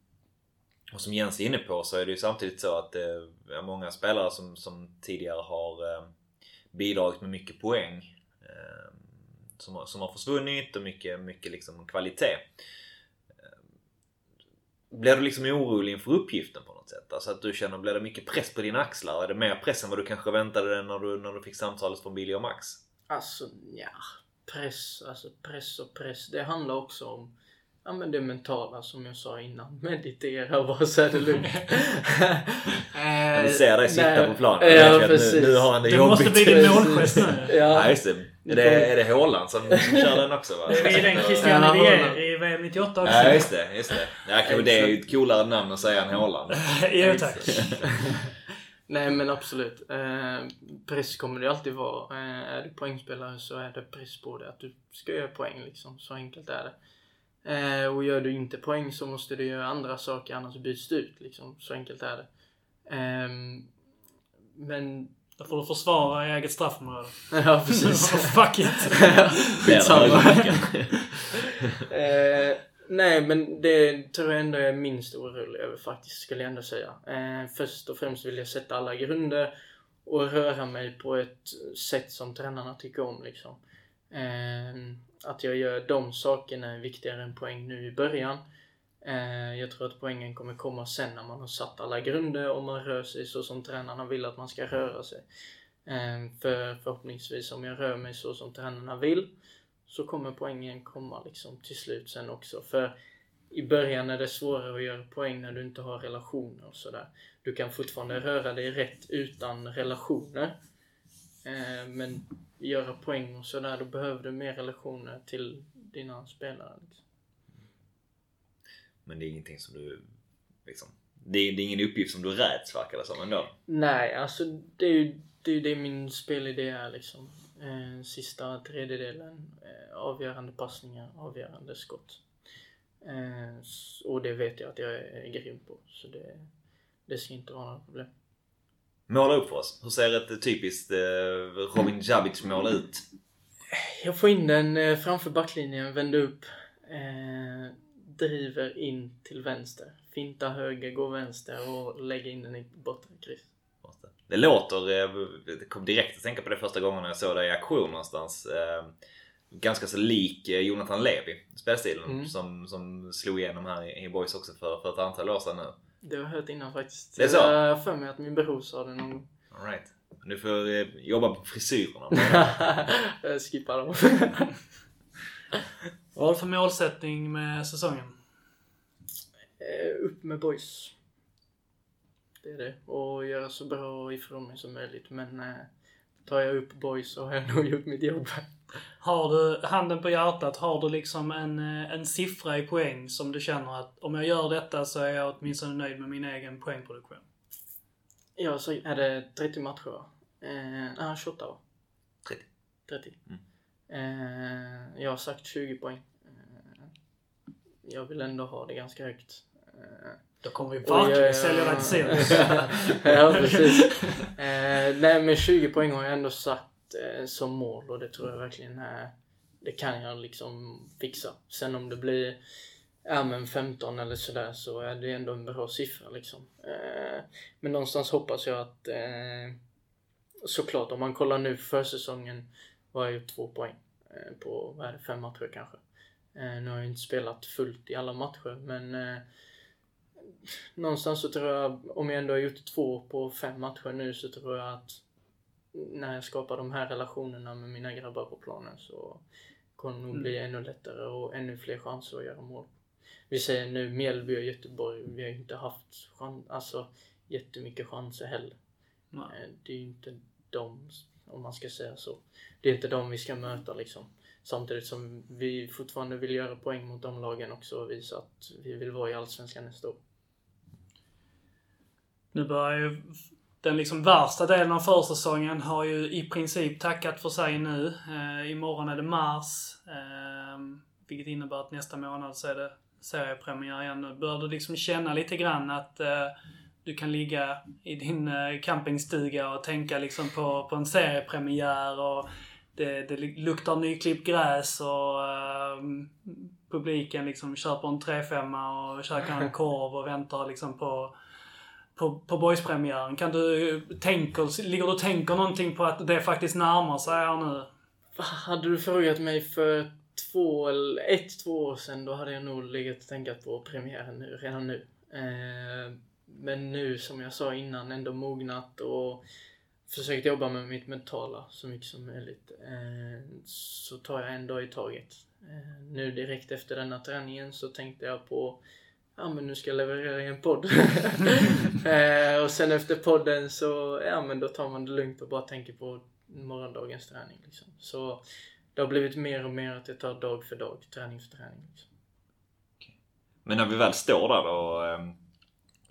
och som Jens är inne på så är det ju samtidigt så att det är många spelare som, som tidigare har eh, bidragit med mycket poäng. Som, har- som har försvunnit och mycket, mycket liksom kvalitet. Eh, blir du liksom orolig inför uppgiften på något sätt? Alltså att du känner, blir det mycket press på dina axlar? Är det mer press än vad du kanske väntade dig när du, när du fick samtalet från Billy och Max? Alltså, ja. Press, alltså press och press. Det handlar också om Ja men det mentala som jag sa innan. [laughs] Meditera och bara så är det lugnt. Vi ser dig sitta på planen. Ja. Nu, nu har han det Det jobbigt. måste bli din målgest nu. [laughs] Ja, Ja. just det. Är det, är det Haaland som, som kör den också va? Det är den Christian Ja, Rivière i VM 98 också. Ja, just det. Just det. Ja, kanske det är ju ett coolare namn att säga än Haaland. [laughs] Jo tack. Nej men absolut. Eh, press kommer det alltid vara. Eh, är du poängspelare så är det press på dig att du ska göra poäng liksom. Så enkelt är det. Eh, och gör du inte poäng så måste du göra andra saker annars byts du ut liksom. Så enkelt är det. Ehm, men Då får du försvara i eget straffområde. [laughs] ja precis. [laughs] Fuck it. [laughs] Skitsamma. Eh, Nej, men det tror jag ändå är minst orolig över faktiskt, skulle jag ändå säga. Eh, först och främst vill jag sätta alla grunder och röra mig på ett sätt som tränarna tycker om liksom. Eh, att jag gör de sakerna är viktigare än poäng nu i början. Eh, jag tror att poängen kommer komma sen när man har satt alla grunder och man rör sig så som tränarna vill att man ska röra sig. Eh, för förhoppningsvis om jag rör mig så som tränarna vill så kommer poängen komma liksom till slut sen också. För i början är det svårare att göra poäng när du inte har relationer och sådär. Du kan fortfarande röra dig rätt utan relationer. Eh, men göra poäng och sådär, då behöver du mer relationer till dina spelare. Liksom. Men det är ingenting som du liksom... Det är, det är ingen uppgift som du räds verkar det som ändå. Nej, alltså det är ju det, är det min spelidé är liksom. Eh, sista tredjedelen, eh, avgörande passningar, avgörande skott. Eh, och det vet jag att jag är, är grym på. Så det, det ska inte vara några problem. Måla upp för oss. Hur ser ett typiskt eh, Robin Jabic mål ut? Jag får in den eh, framför backlinjen, vänder upp, eh, driver in till vänster. Finta höger, går vänster och lägger in den i bortre kryss. Det låter, eh, jag kom direkt att tänka på det första gången jag såg det i aktion någonstans. Eh, Ganska så lik eh, Jonathan Levi, spelstilen, Mm. som, som slog igenom här i, i Boys också för, för ett antal år sedan nu. Det har jag hört innan faktiskt. Det är så? Jag har för mig att min bror sa det någon gång. All right. Du får eh, jobba på frisyrerna. [laughs] jag skippar dem. [laughs] Vad har du för målsättning med säsongen? Eh, upp med boys. Det är det. Och göra så bra ifrån mig som möjligt. Men eh, tar jag upp boys så har jag nog gjort mitt jobb. Har du, handen på hjärtat, har du liksom en, eh, en siffra i poäng som du känner att om jag gör detta så är jag åtminstone nöjd med min egen poängproduktion? Ja, så är det 30 matcher? Eh, ah, 28 va? 30. 30. Mm. Eh, jag har sagt 20 poäng. Eh, jag vill ändå ha det ganska högt. Eh, Då kommer vi verkligen sälja dig till Sirius. ja, precis. Eh, nej, men 20 poäng har jag ändå satt eh, Eh, som mål och det tror jag verkligen är... Det kan jag liksom fixa. Sen om det blir ja, men 15 eller sådär så är det ändå en bra siffra liksom. Eh, men någonstans hoppas jag att eh, såklart om man kollar nu för säsongen var jag gjort två poäng eh, på, vad är det, fem matcher kanske. Eh, nu har jag inte spelat fullt i alla matcher men eh, någonstans så tror jag, om jag ändå har gjort två på fem matcher nu så tror jag att när jag skapar de här relationerna med mina grabbar på planen så kommer det nog bli ännu lättare och ännu fler chanser att göra mål. Vi säger nu Mjällby och Göteborg, vi har ju inte haft chans, alltså jättemycket chanser heller. Nej. Eh, Det är ju inte de, om man ska säga så. Det är inte de vi ska möta liksom. Samtidigt som vi fortfarande vill göra poäng mot de lagen också och visa att vi vill vara i Allsvenskan nästa år. Nu börjar ju den liksom värsta delen av försäsongen har ju i princip tackat för sig nu. Eh, imorgon är det mars. Eh, vilket innebär att nästa månad så är det seriepremiär igen. Nu börjar du liksom känna lite grann att eh, du kan ligga i din eh, campingstuga och tänka liksom på, på en seriepremiär och det, det luktar nyklippt gräs och eh, publiken liksom köper en 3-5 och käkar en korv och väntar liksom på på, på boyspremiären. Kan du tänka, ligger du och tänker någonting på att det faktiskt närmar sig här nu? Hade du frågat mig för två eller ett, två år sedan då hade jag nog legat och tänkt på premiären nu, redan nu. Eh, men nu som jag sa innan ändå mognat och försökt jobba med mitt mentala så mycket som möjligt. Eh, så tar jag en dag i taget. Eh, nu direkt efter denna träningen så tänkte jag på Ja men nu ska jag leverera en podd. [laughs] eh, och sen efter podden så, ja men då tar man det lugnt och bara tänker på morgondagens träning. Liksom. Så det har blivit mer och mer att jag tar dag för dag, träning för träning. Liksom. Men när vi väl står där och eh,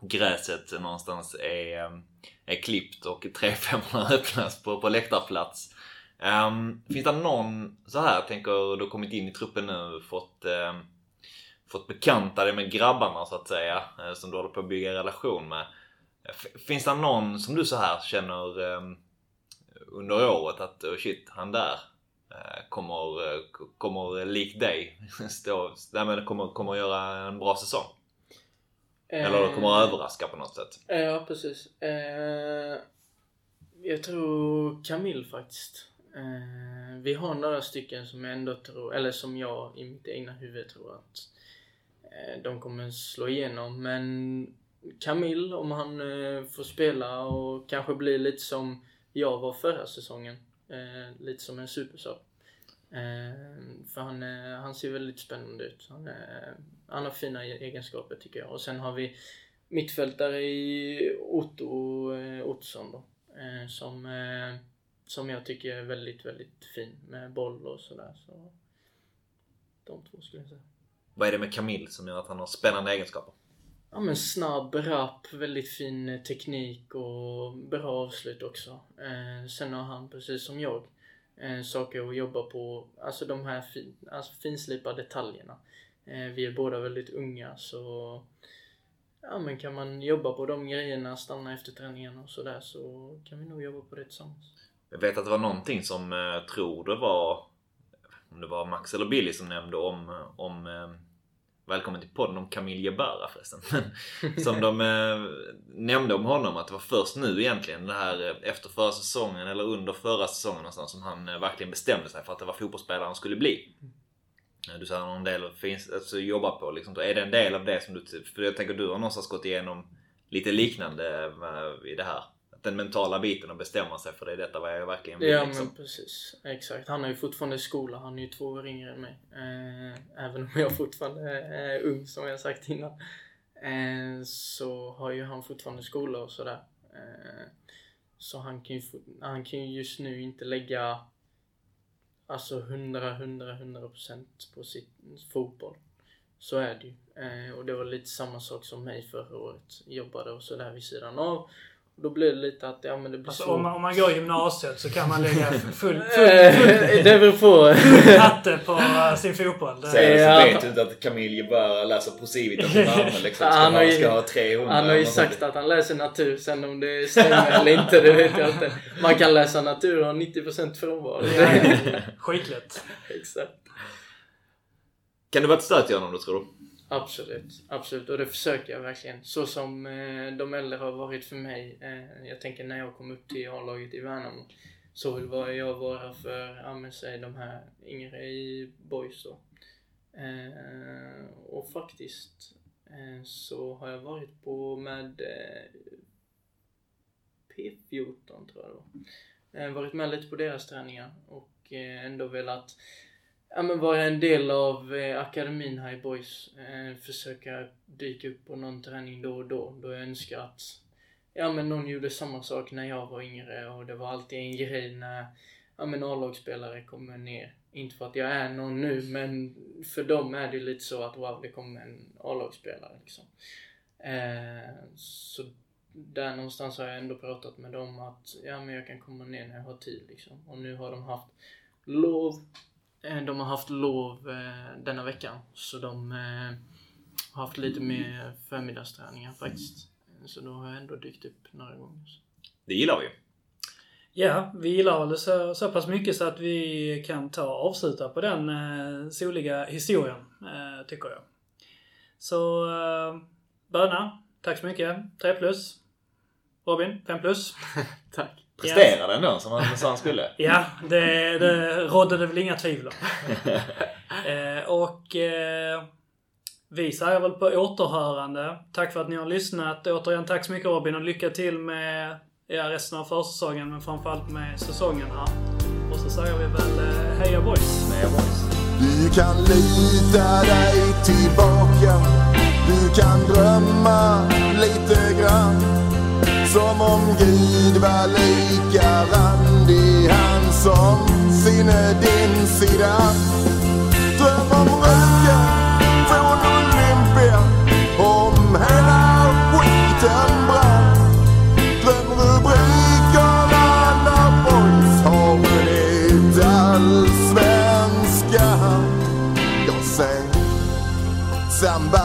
gräset någonstans är, eh, är klippt och 3-5 öppnas på, på läktarplats. Um, finns det någon så här, tänker du har kommit in i truppen nu fått eh, fått bekanta dig med grabbarna så att säga eh, som du håller på att bygga en relation med. Finns det någon som du så här känner eh, under året att oh shit, han där eh, kommer, eh, kommer likt dig [laughs] stå, nej, kommer, kommer göra en bra säsong? Eller kommer att överraska på något sätt? Ja, precis. Jag tror Camille faktiskt. Vi har några stycken som jag ändå tror, eller som jag i mitt egna huvud tror att Eh, de kommer slå igenom. Men Camille, om han eh, får spela och kanske blir lite som jag var förra säsongen. Eh, lite som en supersub. För han, han ser väldigt spännande ut. Han, han har fina e- egenskaper tycker jag. Och sen har vi mittfältare i Otto Ottosson då. Som, som jag tycker är väldigt, väldigt fin med boll och sådär. Så de två skulle jag säga. Vad är det med Camille som gör att han har spännande egenskaper? ja, men snabb, rapp, väldigt fin eh, teknik och bra avslut också. Eh, sen har han, precis som jag, eh, saker att jobba på. Alltså de här fin, alltså finslipade detaljerna. Eh, vi är båda väldigt unga så Ja men kan man jobba på de grejerna, stanna efter träningen och sådär så kan vi nog jobba på det tillsammans. Jag vet att det var någonting som eh, tror det var om det var Max eller Billy som nämnde om, om eh, Välkommen till podden om Camille Jebara förresten. [laughs] Som de eh, nämnde om honom att det var först nu egentligen det här eh, efter förra säsongen eller under förra säsongen någonstans som han eh, verkligen bestämde sig för att det var fotbollsspelare han skulle bli. Eh, du säger någon del finns, alltså, jobba på liksom. Är det en del av det som du... För jag tänker du har någonstans gått igenom lite liknande i det här den mentala biten och bestämma sig för det är detta vad jag verkligen vill. Ja liksom. men precis. Exakt. Han är ju fortfarande i skola. Han är ju två år yngre än mig. Eh, även om jag fortfarande är ung som jag sagt innan. Eh, så har ju han fortfarande skola och sådär. Eh, så han kan, ju, han kan ju just nu inte lägga alltså 100, 100, 100 procent på sitt fotboll. Så är det ju. Eh, och det var lite samma sak som mig förra året. Jobbade och sådär vid sidan av. Då blir det lite att, ja men det blir alltså, så... Om man, om man går gymnasiet så kan man lägga [laughs] full, full, full, full, det beror på. hatte på uh, sin fotboll. Det. Sen ja. vet du inte att Camille bara läser på Malmö liksom. [laughs] Ska, han ha, ska ha 300. Han har ju sagt att han läser natur. Sen om det stämmer eller inte, det vet jag inte. Man kan läsa natur och ha 90% frånvaro. Skitlätt. [laughs] Exakt. Kan det vara ett stöd till honom då tror du? Absolut, absolut. Och det försöker jag verkligen. Så som eh, de äldre har varit för mig. Eh, jag tänker när jag kom upp till A-laget i Värnamo. Så vill jag vara för, ja men säg de här yngre i boys då. Eh, och faktiskt eh, så har jag varit på med eh, P14 tror jag det var. Eh, varit med lite på deras träningar och eh, ändå velat ja, men vara en del av eh, akademin här i Boys. Eh, försöka dyka upp på någon träning då och då. Då jag önskar att ja, men någon gjorde samma sak när jag var yngre och det var alltid en grej när ja, men A-lagsspelare kommer ner. Inte för att jag är någon nu, men för dem är det lite så att wow, det kommer en A-lagsspelare liksom. Eh, så där någonstans har jag ändå pratat med dem att ja, men jag kan komma ner när jag har tid liksom. Och nu har de haft lov de har haft lov eh, denna veckan. Så de eh, har haft lite mer förmiddagsträningar faktiskt. Så då har jag ändå dykt upp några gånger. Det gillar vi Ja, vi gillar det så, så pass mycket så att vi kan ta och avsluta på den eh, soliga historien, eh, tycker jag. Så, eh, Böna, tack så mycket. 3 plus. Robin, 5 plus. [laughs] tack presterade yes. ändå som han sa han skulle. [laughs] ja, det, det rådde det väl inga tvivel om. [laughs] eh, och eh, vi säger väl på återhörande. Tack för att ni har lyssnat. Återigen tack så mycket Robin och lycka till med ja, resten av försäsongen men framförallt med säsongen här. Och så säger vi väl eh, heja boys. Heja boys. Du kan lita dig tillbaka. Du kan drömma lite grann. Som om Gud var lika randig han som sinne din sida. Dröm om röken från Olympia, om hela skiten brann. Dröm rubrikerna när boys har vunnit allsvenskan. Jag säger samba